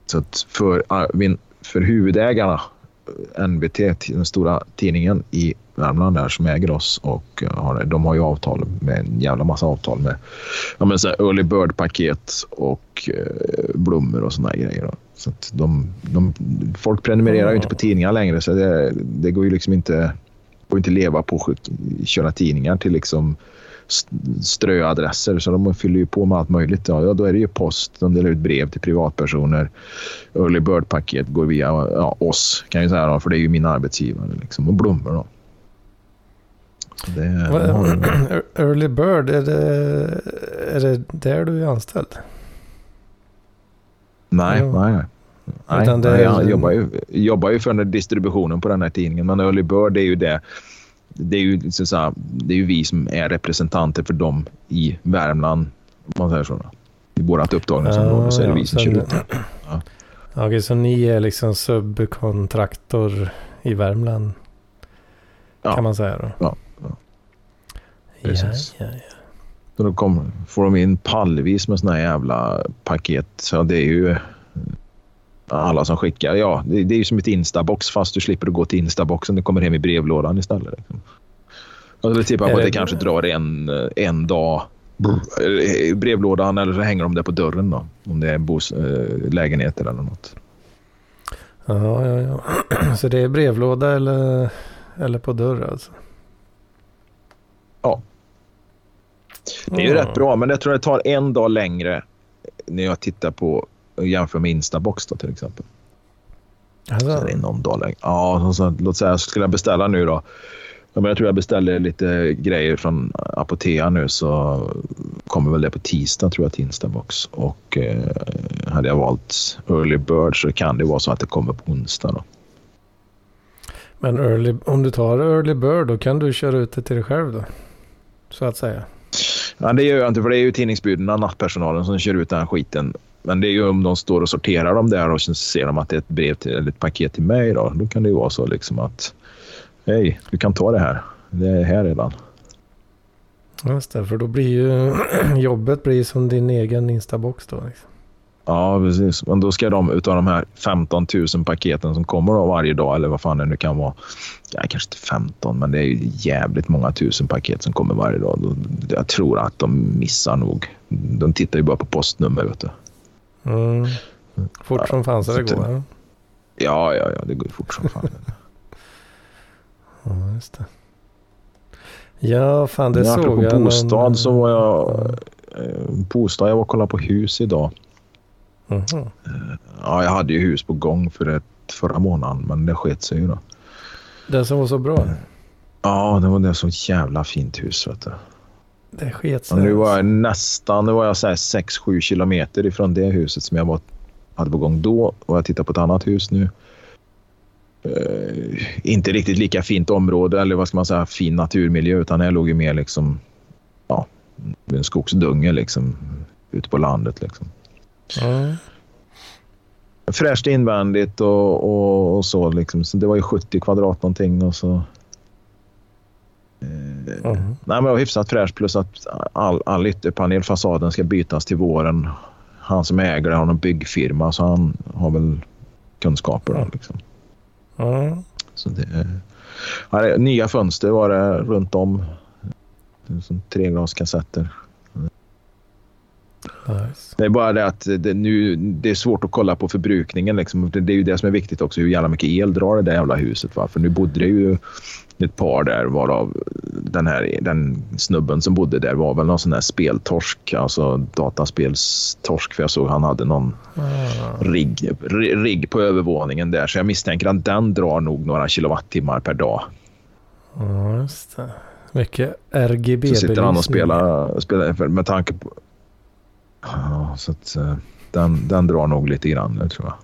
Så att för, för huvudägarna, NBT, den stora tidningen i Värmland där som äger oss och har, de har ju avtal med en jävla massa avtal med ja, men så här early bird-paket och eh, blommor och såna grejer. Då. Så de, de, folk prenumererar ju inte på tidningar längre så det, det går ju liksom inte, går inte leva på att köra tidningar till liksom ströadresser så de fyller ju på med allt möjligt. Ja, då är det ju post, de delar ut brev till privatpersoner. Early bird-paket går via ja, oss kan jag säga då, för det är ju min arbetsgivare liksom, och blommor då. Det, [CLEARS THROAT] Early Bird, är det, är det där du är anställd? Nej, ja. nej, nej. Nej, nej, jag jobbar ju, jobbar ju för distributionen på den här tidningen. Men Early Bird är ju det. Det är ju, så här, det är ju vi som är representanter för dem i Värmland. Om man säger så. I vårt upptagningsområde ja, så är det vi som kör ut det. Ja. Okej, så ni är liksom subkontraktor i Värmland? Ja. Kan man säga då? Precis. Ja, ja, ja. Så då kom, får de in pallvis med såna här jävla paket. Så det är ju alla som skickar. Ja, det, det är ju som ett Instabox fast du slipper att gå till Instaboxen. Det kommer hem i brevlådan istället. Liksom. Jag skulle tippa på att det kanske drar en, en dag i brevlådan eller så hänger de där på dörren då. Om det är bos, äh, lägenheter eller något. Ja, ja, ja. [CLEARS THROAT] Så det är brevlåda eller, eller på dörr alltså? Ja. Det är ju mm. rätt bra, men jag tror det tar en dag längre när jag tittar på och jämför med Instabox då, till exempel. Alltså. Så det är någon dag längre. Ja, så, låt säga, skulle jag beställa nu då. Jag tror jag beställde lite grejer från Apotea nu så kommer väl det på tisdag tror jag till Instabox. Och eh, hade jag valt Early Bird så kan det vara så att det kommer på onsdag då. Men early, om du tar Early Bird då kan du köra ut det till dig själv då? Så att säga. Ja, det gör jag inte för det är ju tidningsbuden, nattpersonalen som kör ut den här skiten. Men det är ju om de står och sorterar dem där och så ser de att det är ett brev till, eller ett paket till mig. Då, då kan det ju vara så liksom att hej, du kan ta det här. Det är här redan. Just det, för då blir ju [CLEARS THROAT] jobbet blir som din egen instabox då. Liksom. Ja, precis. Men då ska de utav de här 15 000 paketen som kommer då varje dag eller vad fan det nu kan vara. Ja, kanske inte 15, men det är ju jävligt många tusen paket som kommer varje dag. Jag tror att de missar nog. De tittar ju bara på postnummer. Vet du. Mm. Fort ja, som fan så det går. Ja, ja, ja, det går fort som fan. [LAUGHS] ja, just det. Ja, fan det ja, såg jag. På bostad någon... så var jag... Eh, bostad, jag var och kollade på hus idag. Mm -hmm. Ja, jag hade ju hus på gång för ett, förra månaden, men det sket sig ju då. Det som var så bra? Ja, det var det så jävla fint hus. Vet du. Det sket sig. nu var jag nästan, nu var jag 6-7 kilometer ifrån det huset som jag var, hade på gång då och jag tittar på ett annat hus nu. Uh, inte riktigt lika fint område eller vad ska man säga, fin naturmiljö utan jag låg ju mer liksom, ja, en skogsdunge liksom ute på landet liksom. Mm. Fräscht invändigt och, och, och, så liksom. Så det var ju 70 kvadrat någonting och så Mm. Nej, men hyfsat fräscht plus att all, all ytterpanelfasaden ska bytas till våren. Han som äger det har någon byggfirma så han har väl kunskaper. Då, liksom. Mm. Så det, ja, nya fönster var det runt om. Som treglaskassetter. Nice. Det är bara det att det, nu, det är svårt att kolla på förbrukningen. Liksom. Det, det, är ju det som är viktigt också. Hur jävla mycket el drar det där jävla huset. Va? För nu bodde det ju ett par där varav den här den snubben som bodde där var väl någon sån här speltorsk, alltså dataspelstorsk för jag såg han hade någon mm. rigg, rigg på övervåningen där så jag misstänker att den drar nog några kilowattimmar per dag. Ja, just det. Mycket RGB-belysning. Så sitter han och spelar, spelar med tanke på... Ja, så att eh, den, den drar nog lite grann, tror jag.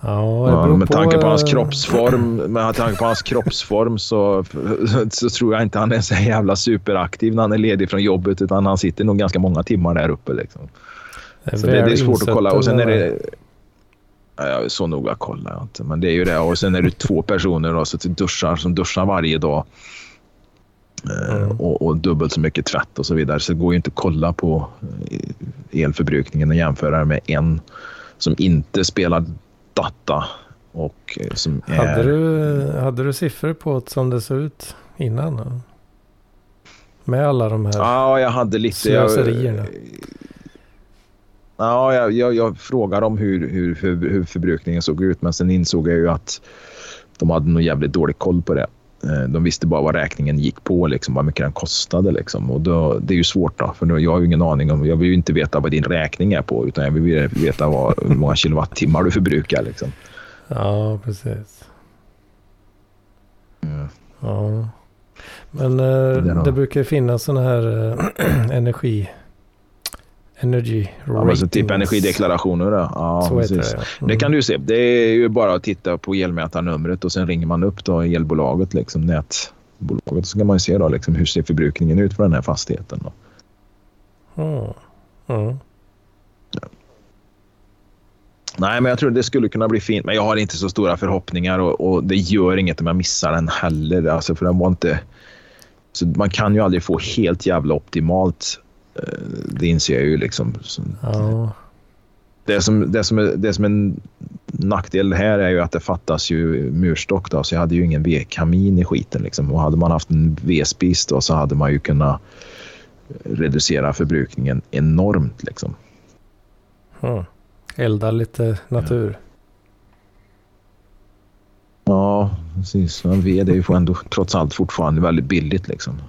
Ja, ja, med tanke på hans kroppsform, med tanke på hans kroppsform så, [LAUGHS] så tror jag inte han är så jävla superaktiv när han är ledig från jobbet utan han sitter nog ganska många timmar där uppe. Liksom. Så det, det är svårt att kolla. Och sen är det... Ja, så noga kollar jag inte, men det är ju det. Och sen är det två personer då, så duschar, som duschar varje dag. Mm. Och, och, dubbelt så mycket tvätt och så vidare. Så det går ju inte att kolla på eh, elförbrukningen och jämföra med en som inte spelar data. Och eh, som är... hade, du, hade du siffror på det som det såg ut innan? Med alla de här Ja, jag hade lite. slöserierna. Ja, jag, jag, jag frågade om hur, hur, hur, förbrukningen såg ut men sen insåg jag ju att de hade nog jävligt dålig koll på det. Eh, de visste bara vad räkningen gick på, liksom, vad mycket den kostade. Liksom. Och då, det är ju svårt, då, för jag har ju ingen aning om... Jag vill ju inte veta vad din räkning är på, utan jag vill veta vad, hur många kilowattimmar du förbrukar. Liksom. Ja, precis. Mm. Ja. Men eh, det, det brukar finnas sådana här eh, [CLEARS THROAT] energi Energy ja, alltså typ energideklarationer. Då. Ja, så precis. Det, ja. mm. det kan du se. Det är ju bara att titta på elmätarnumret och sen ringer man upp då elbolaget, liksom, nätbolaget. Så kan man se då, liksom, hur ser förbrukningen ut för den här fastigheten. Då. Mm. Mm. Ja. Nej, men jag tror det skulle kunna bli fint. Men jag har inte så stora förhoppningar och, och det gör inget om jag missar den heller. Alltså, för den var inte... Så man kan ju aldrig få helt jävla optimalt det inser jag ju liksom. Ja. Det, som, det, som är, det som är en nackdel här är ju att det fattas ju murstock. Då, så jag hade ju ingen vedkamin i skiten. Liksom. Och hade man haft en vedspis då, så hade man ju kunnat reducera förbrukningen enormt. Liksom. Hmm. Elda lite natur. Ja, precis. Men ved är ju ändå trots allt fortfarande väldigt billigt. Liksom.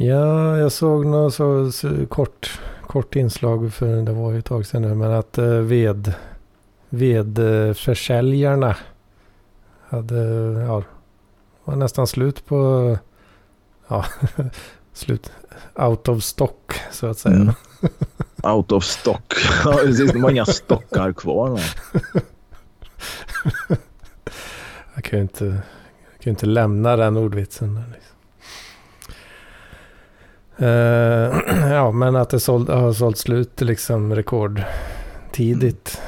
Ja, jag såg något så, så, kort, kort inslag för det var ju ett tag sedan nu. Men att eh, ved, vedförsäljarna hade, ja, var nästan slut på, ja, [LAUGHS] slut, out of stock så att säga. Mm. [LAUGHS] Out of stock. Ja, precis. De har inga stockar kvar. jag kan ju inte, jag kan inte lämna den ordvitsen. Liksom. Uh, [CLEARS THROAT] ja, men att det såld, har sålt slut liksom rekordtidigt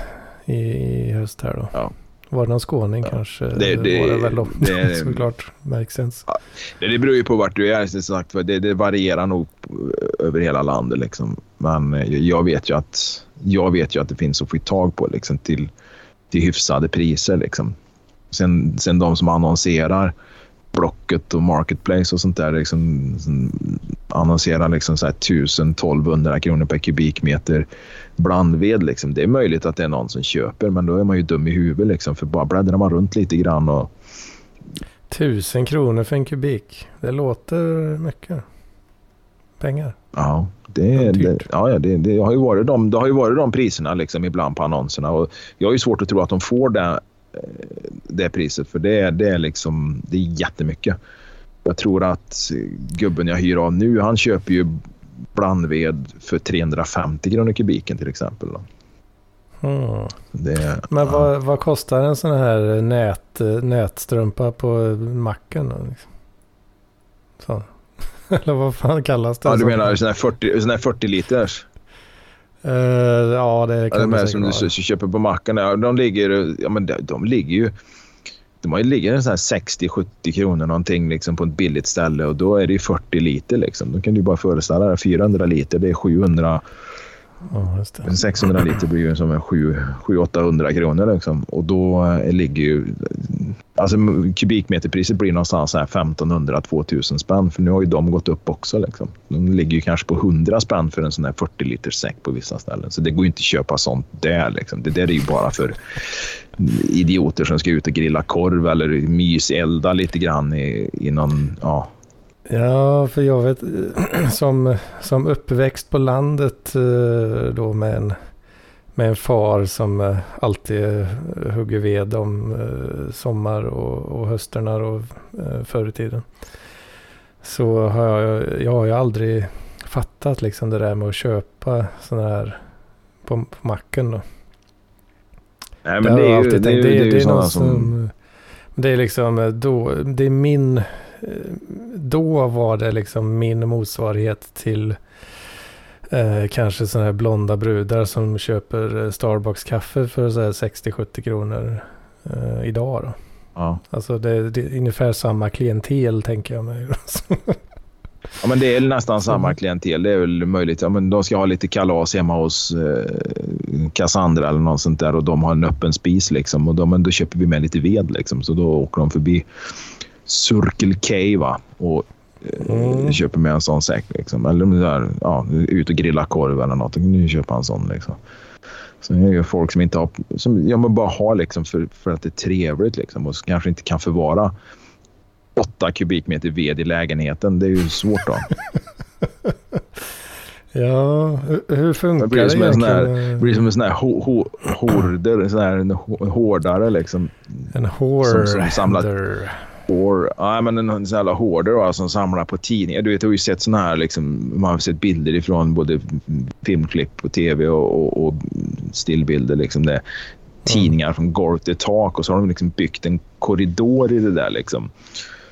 mm. i, i höst här då. Ja. Var det någon skåning ja. kanske? Det, det, var det väl då, det, [LAUGHS] såklart. Märksens. Ja, det, det beror ju på vart du är. Som sagt, det, det varierar nog över hela landet. Liksom. Men eh, jag vet ju att, jag vet ju att det finns att få tag på liksom, till, till hyfsade priser. Liksom. Sen, sen de som annonserar Blocket och Marketplace och sånt där liksom, annonserar liksom så här 1000-1200 kronor per kubikmeter blandved. Liksom. Det är möjligt att det är någon som köper, men då är man ju dum i huvudet. Liksom, för bara bläddrar man runt lite grann och... Tusen kronor för en kubik. Det låter mycket pengar. Ja, det, det, ja, det, det, har ju varit de, det har ju varit de priserna liksom ibland på annonserna. Och jag har ju svårt att tro att de får det Eh, det priset. För det, det, är liksom, det är jättemycket. Jag tror att gubben jag hyr av nu, han köper ju blandved för 350 kronor kubiken till exempel. Mm. Det, Men ja. vad, vad, kostar en sån här nät, nätstrumpa på macken? Liksom? Så. [LAUGHS] Eller vad fan kallas det? Ja, du menar sån här 40, sån här 40 liters? Uh, ja, det kan ja, de här som du köper på macken, de ligger, ja, men de, de ligger ju... De har ju ligger 60-70 kronor någonting liksom på ett billigt ställe och då är det 40 liter. Liksom. Då kan du bara föreställa dig 400 liter, det är 700 Ja, 600 liter blir ju som 700-800 kronor. Liksom. Och då eh, ligger ju... Alltså kubikmeterpriset blir någonstans 1500-2000 spänn. För nu har ju de gått upp också. Liksom. De ligger ju kanske på 100 spänn för en sån här 40 liters säck på vissa ställen. Så det går ju inte att köpa sånt där. Liksom. Det där är ju bara för idioter som ska ut och grilla korv eller myselda lite grann i, i någon... Ja, Ja, för jag vet [CLEARS THROAT] som, som uppväxt på landet eh, då med en, med en far som eh, alltid hugger ved om eh, sommar och, och hösterna och förr i tiden. Så har jag, jag har ju aldrig fattat liksom det där med att köpa sådana här på, på macken då. Nej men det, det är ju, det, det, det, är, det är sådana som... som... Det är liksom då, det är min då var det liksom min motsvarighet till Eh, kanske sådana här blonda brudar som köper eh, Starbucks-kaffe för så här 60-70 kronor eh, idag. Då. Ja. Alltså det, det är ungefär samma klientel tänker jag mig. Ja, men det är nästan samma klientel. Det är väl möjligt. Ja, men de ska ha lite kalas hemma hos eh, Cassandra eller något sånt där och de har en öppen spis. Liksom. Och de, men då köper vi med lite ved. Liksom. Så då åker de förbi Circle K va? och Mm. köper med en sån säck. Liksom. Eller är ja, ut och grilla korv eller något. Då kan du köpa en sån. Liksom. Så det är ju folk som inte har, som ja, bara har liksom för, för att det är trevligt liksom, och kanske inte kan förvara åtta kubikmeter ved i lägenheten. Det är ju svårt då. [LAUGHS] ja, hur, funkar Det blir det en här- egentligen? Det blir som en sån här ho, ho, horder, sån här en hårdare liksom. En som- som samlat- Hår, ja, men en sån jävla hårdare då, som samlar på tidningar. Du vet, jag har ju sett såna här, liksom, man har sett bilder ifrån både filmklipp och tv och, och, och stillbilder. Liksom det. Tidningar från golv till tak och så har de liksom byggt en korridor i det där. Liksom.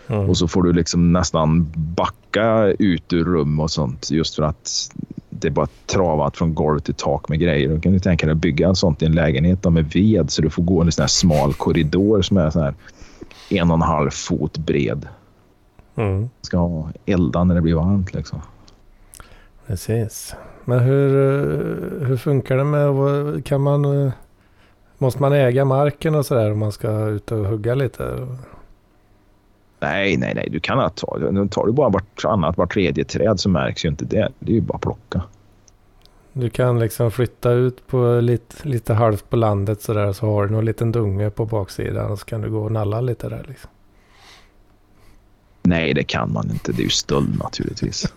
Mm. Och så får du liksom nästan backa ut ur rum och sånt just för att det är bara travat från golv till tak med grejer. Då kan du tänka dig att bygga sånt i en lägenhet med ved så du får gå en sån här smal korridor som är så här en och en halv fot bred. Mm. Ska elda när det blir varmt liksom. Precis. Men hur, eh, hur funkar det med, kan man, eh, måste man äga marken och sådär om man ska ut och hugga lite? Nej, nej, nej. Du kan ta, nu tar du bara vartannat, var tredje träd så märks ju inte det. Det är ju bara att plocka. Du kan liksom flytta ut på lite, lite halvt på landet sådär så har du någon liten dunge på baksidan och så kan du gå och nalla lite där liksom. Nej, det kan man inte. Det är ju stöld naturligtvis.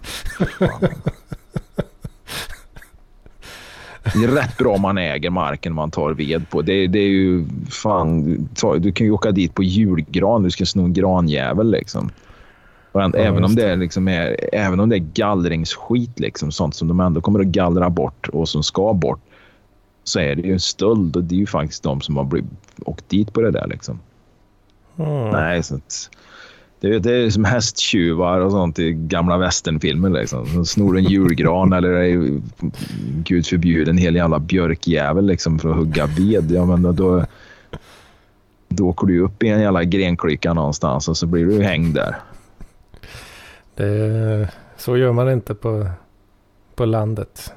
Det är rätt bra om man äger marken man tar ved på. Det, det är ju fan... Du kan ju åka dit på julgran. Du ska sno en granjävel liksom. Ja, även, om det är liksom är, även om det är gallringsskit, liksom, sånt som de ändå kommer att gallra bort och som ska bort, så är det ju en stöld och det är ju faktiskt de som har blivit, åkt dit på det där. Liksom. Mm. Nej, så att, det, är- det är som hästtjuvar och sånt i gamla westernfilmer. Liksom. De snor en julgran eller är, gud förbjude en hel jävla björkjävel liksom, för att hugga ved. Ja, men då, då, då åker du upp i en jävla grenklyka någonstans och så blir du hängd där. Det, så gör man inte på, på landet.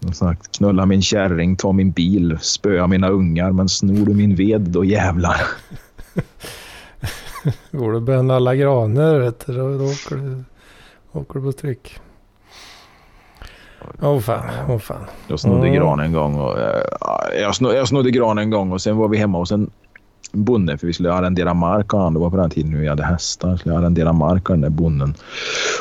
Som sagt, knulla min kärring, ta min bil, spöa mina ungar, men snor du min ved, då jävlar. [LAUGHS] Går du och börjar nalla granar vet du, då, då åker, du, åker du på tryck. Åh fan, åh fan. Jag snodde Mm. gran en gång. Och, eh, jag, snodde, jag snodde gran en gång och sen var vi hemma hos en bonde för vi skulle arrendera mark och han. Det var på den tiden vi hade hästar. skulle arrendera mark av den där bonden.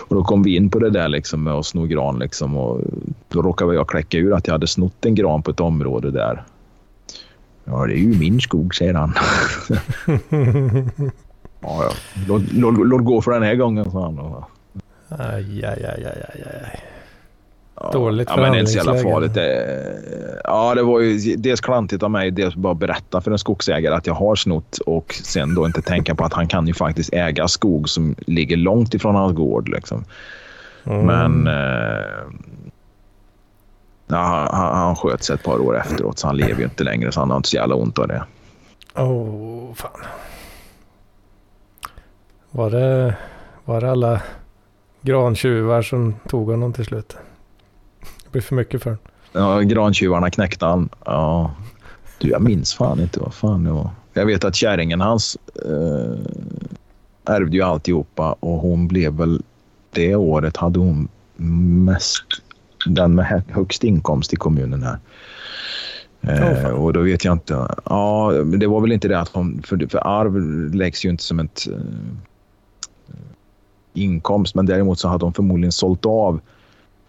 Och då kom vi in på det där liksom med att sno gran. Liksom, och då råkade jag kläcka ur att jag hade snott en gran på ett område där. Ja, det är ju min skog, säger han. [LAUGHS] ja, ja. Låt, låt, låt gå för den här gången, sa han. Aj, aj, aj, aj, aj, Dåligt ja, men det är inte så jävla farligt. Det, ja, det var ju dels klantigt av mig dels bara berätta för en skogsägare att jag har snott och sen då inte tänka på att han kan ju faktiskt äga skog som ligger långt ifrån hans gård. Liksom. Mm. Men eh, ja, han, han sköt sig ett par år efteråt så han lever ju inte längre så han har inte så jävla ont av det. Åh, fan. Var det, var det alla grantjuvar som tog honom till slut? Blev för mycket för honom. Ja, grantjuvarna knäckte han. Ja. Du, jag minns fan inte vad fan det var. Jag vet att kärringen hans eh, ärvde ju alltihopa och hon blev väl det året hade hon mest den med hö- högst inkomst i kommunen här. Eh, och då vet jag inte. Ja, men det var väl inte det att hon... För, för arv läggs ju inte som ett eh, inkomst, men däremot så hade hon förmodligen sålt av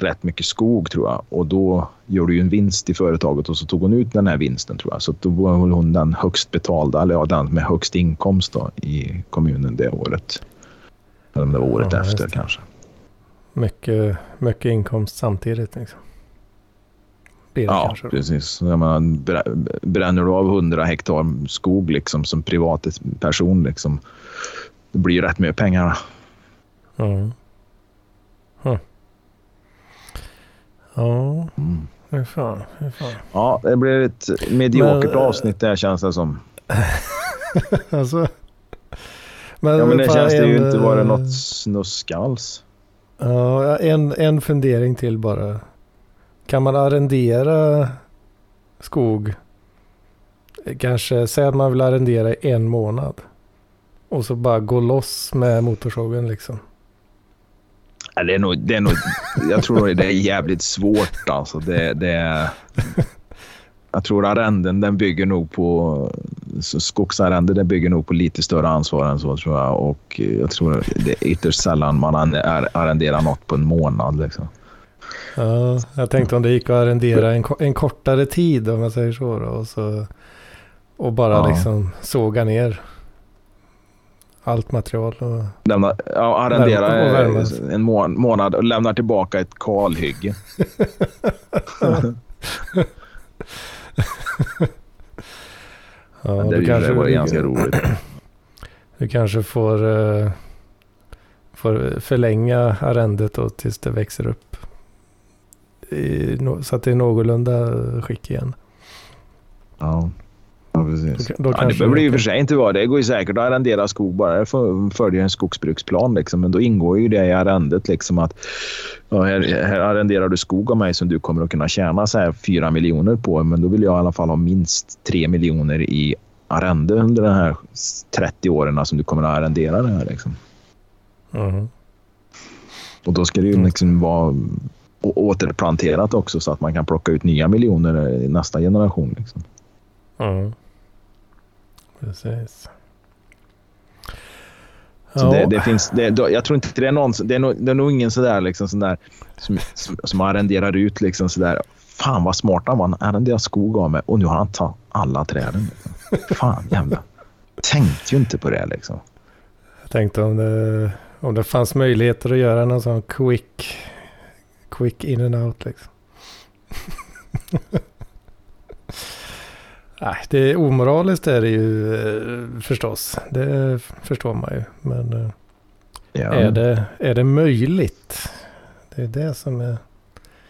rätt mycket skog tror jag och då gör du ju en vinst i företaget och så tog hon ut den här vinsten tror jag. Så då var hon den högst betalda, eller ja, den med högst inkomst då, i kommunen det året. Eller om det var året Ja, efter kanske. Mycket, mycket inkomst samtidigt liksom. Ja, kanske. precis. Jag menar, brä- bränner du av 100 hektar skog liksom, som privatperson, liksom, det blir ju rätt mycket pengar. Mm. Ja, Mm. hur fan, hur fan. Ja, det blir ett mediokert Men, avsnitt där känns det som. [LAUGHS] Alltså. Men, Ja, men det känns det ju inte vara eh, något snusk alls. Ja, en, en fundering till bara. Kan man arrendera skog? Kanske, säg att man vill arrendera en månad. Och så bara gå loss med motorsågen liksom. Det är nog, det är nog, jag tror det är jävligt svårt alltså. Det, det är, jag tror arrenden den bygger nog på... Skogsarrende det bygger nog på lite större ansvar än så tror jag. Och jag tror det är ytterst sällan man ar- arrenderar något på en månad. Liksom. Ja, jag tänkte om det gick att arrendera en, en kortare tid om man säger så. Då, och, så och bara Ja. liksom såga ner allt material. Och, Lämna, ja, arrendera en må, månad och lämnar tillbaka ett kalhygge. [LAUGHS] ja, det du, det var ganska roligt. [CLEARS THROAT] du kanske får, eh, får förlänga arrendet då tills det växer upp. I, så att det är någorlunda skick igen. Ja, ja precis. Då, då Ja, det behöver det ju för sig inte vara. Det går ju säkert att arrendera skog bara det följer en skogsbruksplan. Liksom. Men då ingår ju det i arrendet liksom att ja, här, här arrenderar du skog av mig som du kommer att kunna tjäna så här 4 miljoner på. Men då vill jag i alla fall ha minst 3 miljoner i arrende under de här 30 åren som du kommer att arrendera det här. Liksom. Mhm. Och då ska det ju Mm. liksom vara återplanterat också så att man kan plocka ut nya miljoner i nästa generation. Liksom. Ja. Precis. Så det, det finns, det, jag tror inte det är någon, det är nog, det är nog ingen sådär liksom sån där, som, som, arrenderar ut liksom sådär. Fan vad smart han var. Han arrenderar skog av mig och nu har han tagit alla träden. Fan jävla. Tänkte ju inte på det liksom. jag tänkte om det, om det fanns möjligheter att göra någon sån quick, quick in and out liksom. [LAUGHS] Nej, det är omoraliskt är det ju eh, förstås. Det förstår man ju. Men eh, Ja. är, det, är det möjligt? Det är det som är...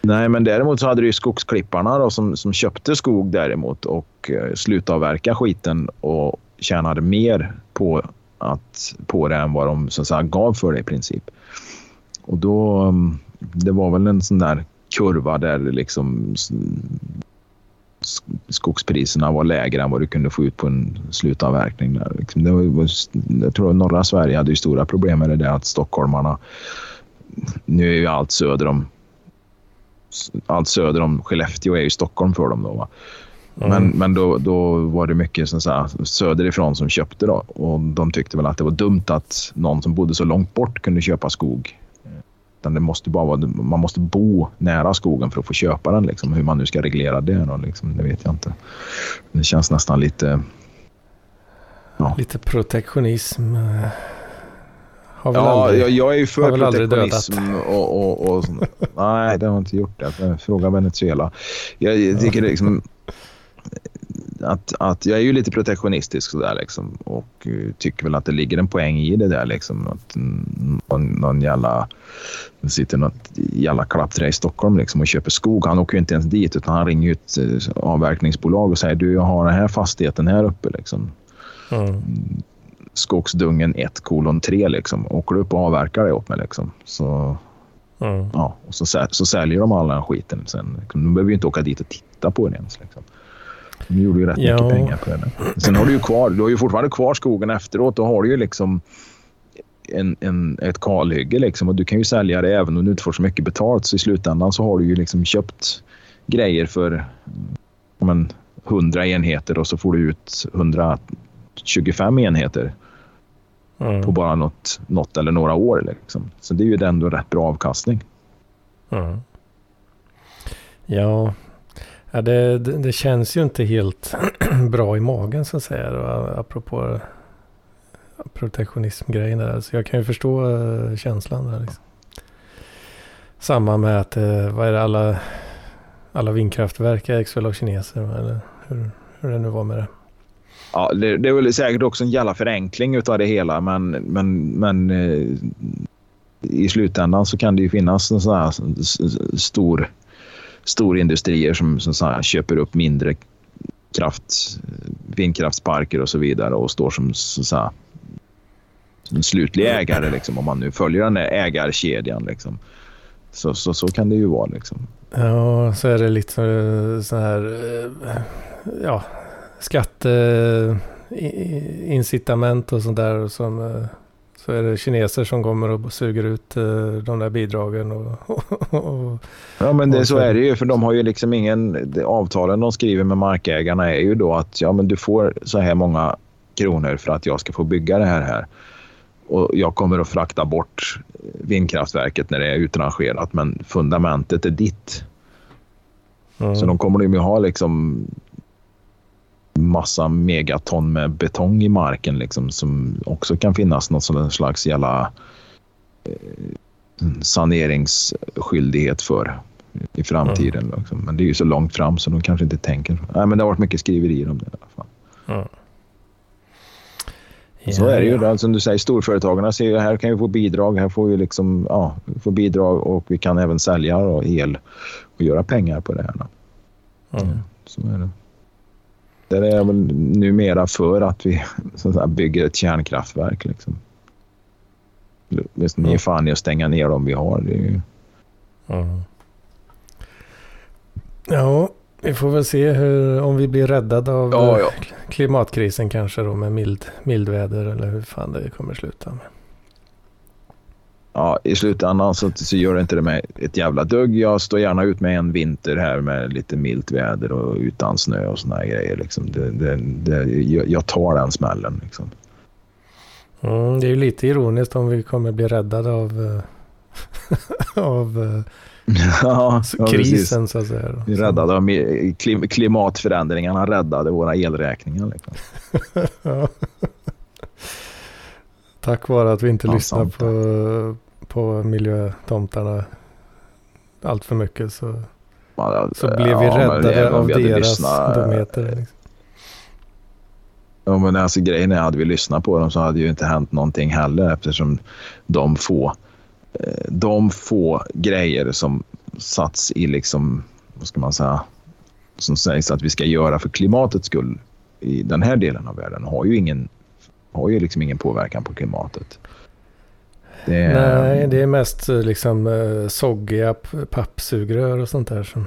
Nej, men däremot så hade du ju skogsklipparna då, som, som köpte skog däremot och eh, slutavverka skiten och tjänade mer på, att, på det än vad de så att säga, gav för det i princip. Och då, mm, det var väl en sån där kurva där liksom skogspriserna var lägre än vad du kunde få ut på en slutavverkning. Där. Liksom det var, jag tror att norra Sverige hade ju stora problem med det där att stockholmarna nu är ju allt söder om allt söder om Skellefteå är ju Stockholm för dem. Då, va? Men, Mm. men då, då var det mycket som så här, söderifrån som köpte. Då, och de tyckte väl att det var dumt att någon som bodde så långt bort kunde köpa skog. Utan det måste bara vara, man måste bo nära skogen för att få köpa den. Liksom. Hur man nu ska reglera det, då, liksom, det vet jag inte. Det känns nästan lite... Lite protektionism. eh, Har väl Ja, aldrig... jag, jag är ju för protektionism och, och, och, Nej, det har inte gjort det. Fråga Venezuela. Jag, jag tycker det liksom... Att, att jag är ju lite protektionistisk sådär liksom och eh, tycker väl att det ligger en poäng i det där liksom. Att någon, någon jävla... Det sitter något jävla klappträ i Stockholm liksom och köper skog. Han åker ju inte ens dit utan han ringer ett eh, avverkningsbolag och säger du jag har den här fastigheten här uppe liksom. Mm. Skogsdungen 1 kolon 3 liksom. Åker du upp och avverkar det åt mig liksom. Så, Mm. ja, och så, så säljer de all den skiten sen. De behöver ju inte åka dit och titta på det ens. Liksom. De gjorde ju rätt Ja. mycket pengar på det. Sen har du ju kvar, du har ju fortfarande kvar skogen efteråt. Då har du ju liksom en, en, ett kalhygge liksom och du kan ju sälja det även om du inte får så mycket betalt. Så i slutändan så har du ju liksom köpt grejer för men, 100 enheter och så får du ut 125 enheter Mm. på bara något, något eller några år. Liksom. Så det är ju ändå rätt bra avkastning. Mm. Ja, ja det, det, det känns ju inte helt [CLEARS THROAT] bra i magen så att säga. Då, apropå protektionismgrejen där. Så jag kan ju förstå eh, känslan där. Liksom. Samma med att, eh, vad är det, alla, alla vindkraftverk ägs väl av kineser? Eller hur, hur det nu var med det. Ja, det, det är väl säkert också en jävla förenkling av det hela men, men, men eh, i slutändan så kan det ju finnas en sån här stor storindustrier som, som så här, köper upp mindre kraft, vindkraftsparker och så vidare och står som så, här, en slutlig ägare liksom, om man nu följer den där ägarkedjan. Liksom. Så, så, så kan det ju vara. Liksom. Ja, så är det lite så här, eh, ja, skatteincitament och sånt där som eh, så är det kineser som kommer och suger ut eh, de där bidragen. Och, [LAUGHS] och, ja, men det, så är det ju. För de har ju liksom ingen... Avtalen de skriver med markägarna är ju då att ja, men du får så här många kronor för att jag ska få bygga det här här. Och jag kommer att frakta bort vindkraftverket när det är utrangerat, men fundamentet är ditt. Mm. Så de kommer ju ha liksom massa megaton med betong i marken liksom, som också kan finnas någon slags jävla eh, saneringsskyldighet för i framtiden. Mm. Liksom. Men det är ju så långt fram så de kanske inte tänker. Nej, men det har varit mycket skriverier om det i alla fall. Mm. Ja, så är det ju. Ja. Som du säger, storföretagarna ser ju här kan vi få bidrag. Här får vi liksom, ja, få bidrag och vi kan även sälja och el och göra pengar på det här. Mm. Så är det. Det är väl numera för att vi så bygger ett kärnkraftverk. Liksom. Är fan i att stänga ner dem vi har. Ju... mm. Ja, vi får väl se hur, om vi blir räddade av ja, ja. klimatkrisen kanske då med mild, mildväder eller hur fan det kommer sluta med ja, i slutändan så, så gör det inte det med ett jävla dugg. Jag står gärna ut med en vinter här med lite milt väder och utan snö och såna här grejer. Liksom. Det, det, det, jag tar den smällen. Liksom. Mm, det är ju lite ironiskt om vi kommer bli räddade av, eh, [LAUGHS] av eh, ja, krisen ja, så att säga. Vi räddade av klimatförändringarna räddade våra elräkningar. Liksom. [LAUGHS] Tack vare att vi inte ja, lyssnar på, på miljötomtarna allt för mycket så, ja, så blev ja, vi räddade av vi deras lyssnat, dumheter. Liksom. Ja, men alltså, grejen är, hade vi lyssnat på dem så hade ju inte hänt någonting heller eftersom de få, eh, de få grejer som satts i, liksom, vad ska man säga, som sägs att vi ska göra för klimatets skull i den här delen av världen har ju ingen, har ju liksom ingen påverkan på klimatet. Det är, Nej, det är mest eh, liksom uh, soggiga pappsugrör och sånt där som...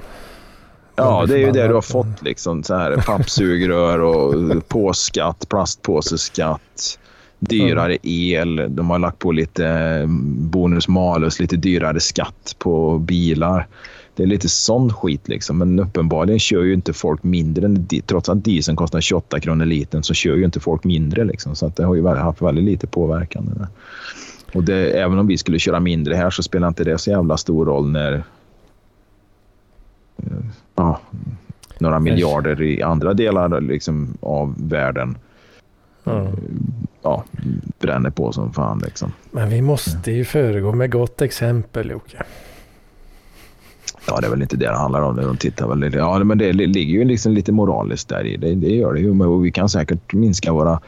Ja, det är ju det du har fått liksom. Så här, pappsugrör och [LAUGHS] påskatt, plastpåseskatt, dyrare el. De har lagt på lite mm, bonus malus, lite dyrare skatt på bilar. Det är lite sån skit liksom. Men uppenbarligen kör ju inte folk mindre. Än, trots att dieseln kostar 28 kronor litern så kör ju inte folk mindre liksom. Så att det har ju haft väldigt lite påverkan. Och det, även om vi skulle köra mindre här så spelar inte det så jävla stor roll när eh, ja, några miljarder i andra delar liksom, av världen mm. ja, bränner på som fan. Liksom. Men vi måste ju föregå med gott exempel Jocke. Ja, det är väl inte det det handlar om. De tittar väl, ja, men det ligger ju liksom lite moraliskt där i. Det, det gör det ju. Men vi kan säkert minska våra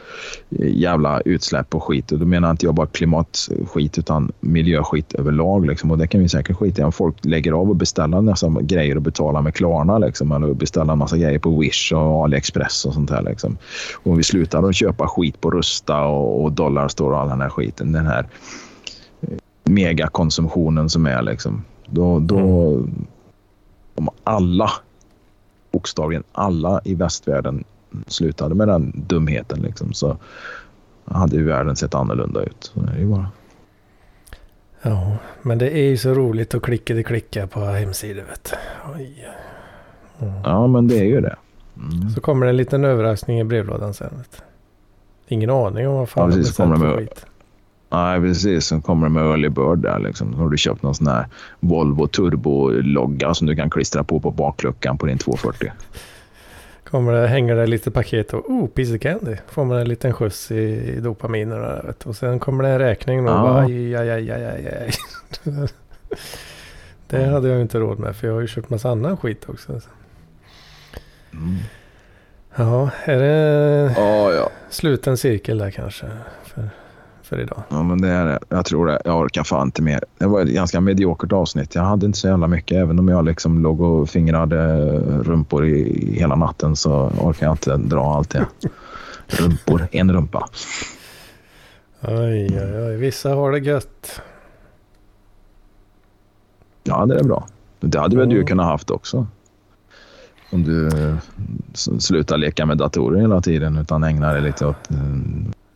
eh, jävla utsläpp och skit. Och då menar inte jag bara klimatskit utan miljöskit överlag. Liksom. Och det kan vi säkert skita i. Om folk lägger av och beställer nästan grejer och betalar med Klarna. Liksom, eller beställer en massa grejer på Wish och AliExpress och sånt här. Liksom. Och om vi slutar att köpa skit på Rusta och, och Dollarstore och all den här skiten. Den här eh, megakonsumtionen som är liksom då, då, mm. Om alla, bokstavligen alla i västvärlden slutade med den dumheten liksom, så hade ju världen sett annorlunda ut. Så är det bara. Ja, men det är ju så roligt att klicka det klicka på hemsidor. Vet. Mm. Ja, men det är ju det. Mm. Så kommer det en liten överraskning i brevlådan sen. Vet Ingen aning om vad fan ja, precis, kommer med, skit. Nej, precis. Sen kommer det med early bird där. Liksom. Har du köpt någon sån här Volvo Turbo-logga som du kan klistra på på bakluckan på din 240. Kommer det, hänger det lite paket och oh, piece of candy. Får man en liten skjuts i, i dopaminerna. Vet Och sen kommer det en räkning och ja. bara aj, aj, aj, aj, aj. [LAUGHS] Det hade jag inte råd med för jag har ju köpt massa annan skit också. Mm. Ja, är det ja, ja. sluten cirkel där kanske? För för idag. Ja, men det är det. Jag tror det. Jag orkar fan inte mer. Det var ett ganska mediokert avsnitt. Jag hade inte så jävla mycket. Även om jag liksom låg och fingrade rumpor i hela natten så orkar jag inte dra allt det. [LAUGHS] Rumpor. En rumpa. Oj, oj, oj. Vissa har det gött. Ja, det är bra. Det hade väl Ja. du kunnat haft också. Om du slutar leka med datorer hela tiden utan ägnar dig lite åt eh,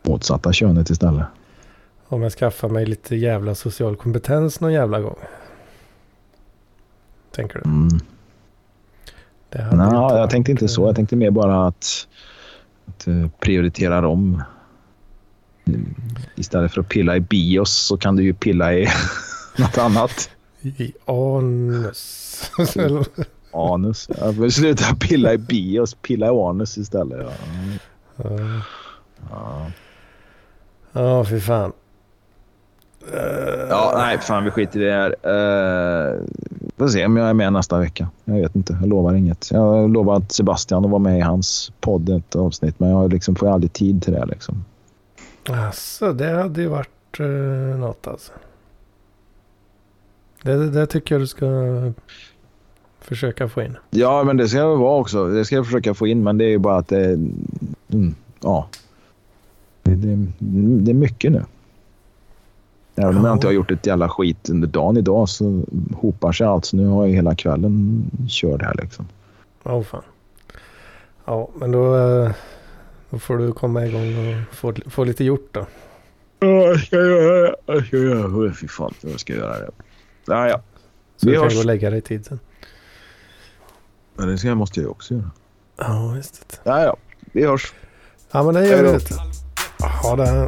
motsatta könet istället. Om jag skaffar mig lite jävla social kompetens någon jävla gång. Tänker du? Mm. Nej, jag tänkte inte så. eh, Jag tänkte mer bara att, att eh, prioritera om. Istället för att pilla i bios så kan du ju pilla i [LAUGHS] något annat. I anus. [LAUGHS] Anus. Jag sluta pilla i bios, pilla i anus istället. Ja. Ja. Ja. Ja, fy fan. Eh, ja, nej, fan vi skiter i det här. Uh, får se om jag är med nästa vecka. Jag vet inte. Jag lovar inget. Jag har lovat Sebastian att vara med i hans podd ett avsnitt, men jag liksom får aldrig tid till det. Liksom. Alltså, det hade ju varit uh, något alltså. Det, det, det tycker jag du ska försöka få in. Ja, men det ska jag vara också. Det ska jag försöka få in, men det är ju bara att det... Mm, ja. Det, det, det är mycket nu. Även om Ja. jag inte har gjort ett jävla skit under dagen idag så hopar sig allt. Så nu har jag hela kvällen kört här liksom. Åh fan. Ja, men då, eh, då får du komma igång och få, få lite gjort då. Ja, jag ska göra det. Jag ska göra det. Fy fan, jag ska göra det. Ja, ja. Så Vi du kan hörs. gå och lägga dig i tid sen. Men det ska, måste jag ju också göra. Ja, visst. det. Ja, ja. Vi hörs. Ja, men det gör vi. Ha det.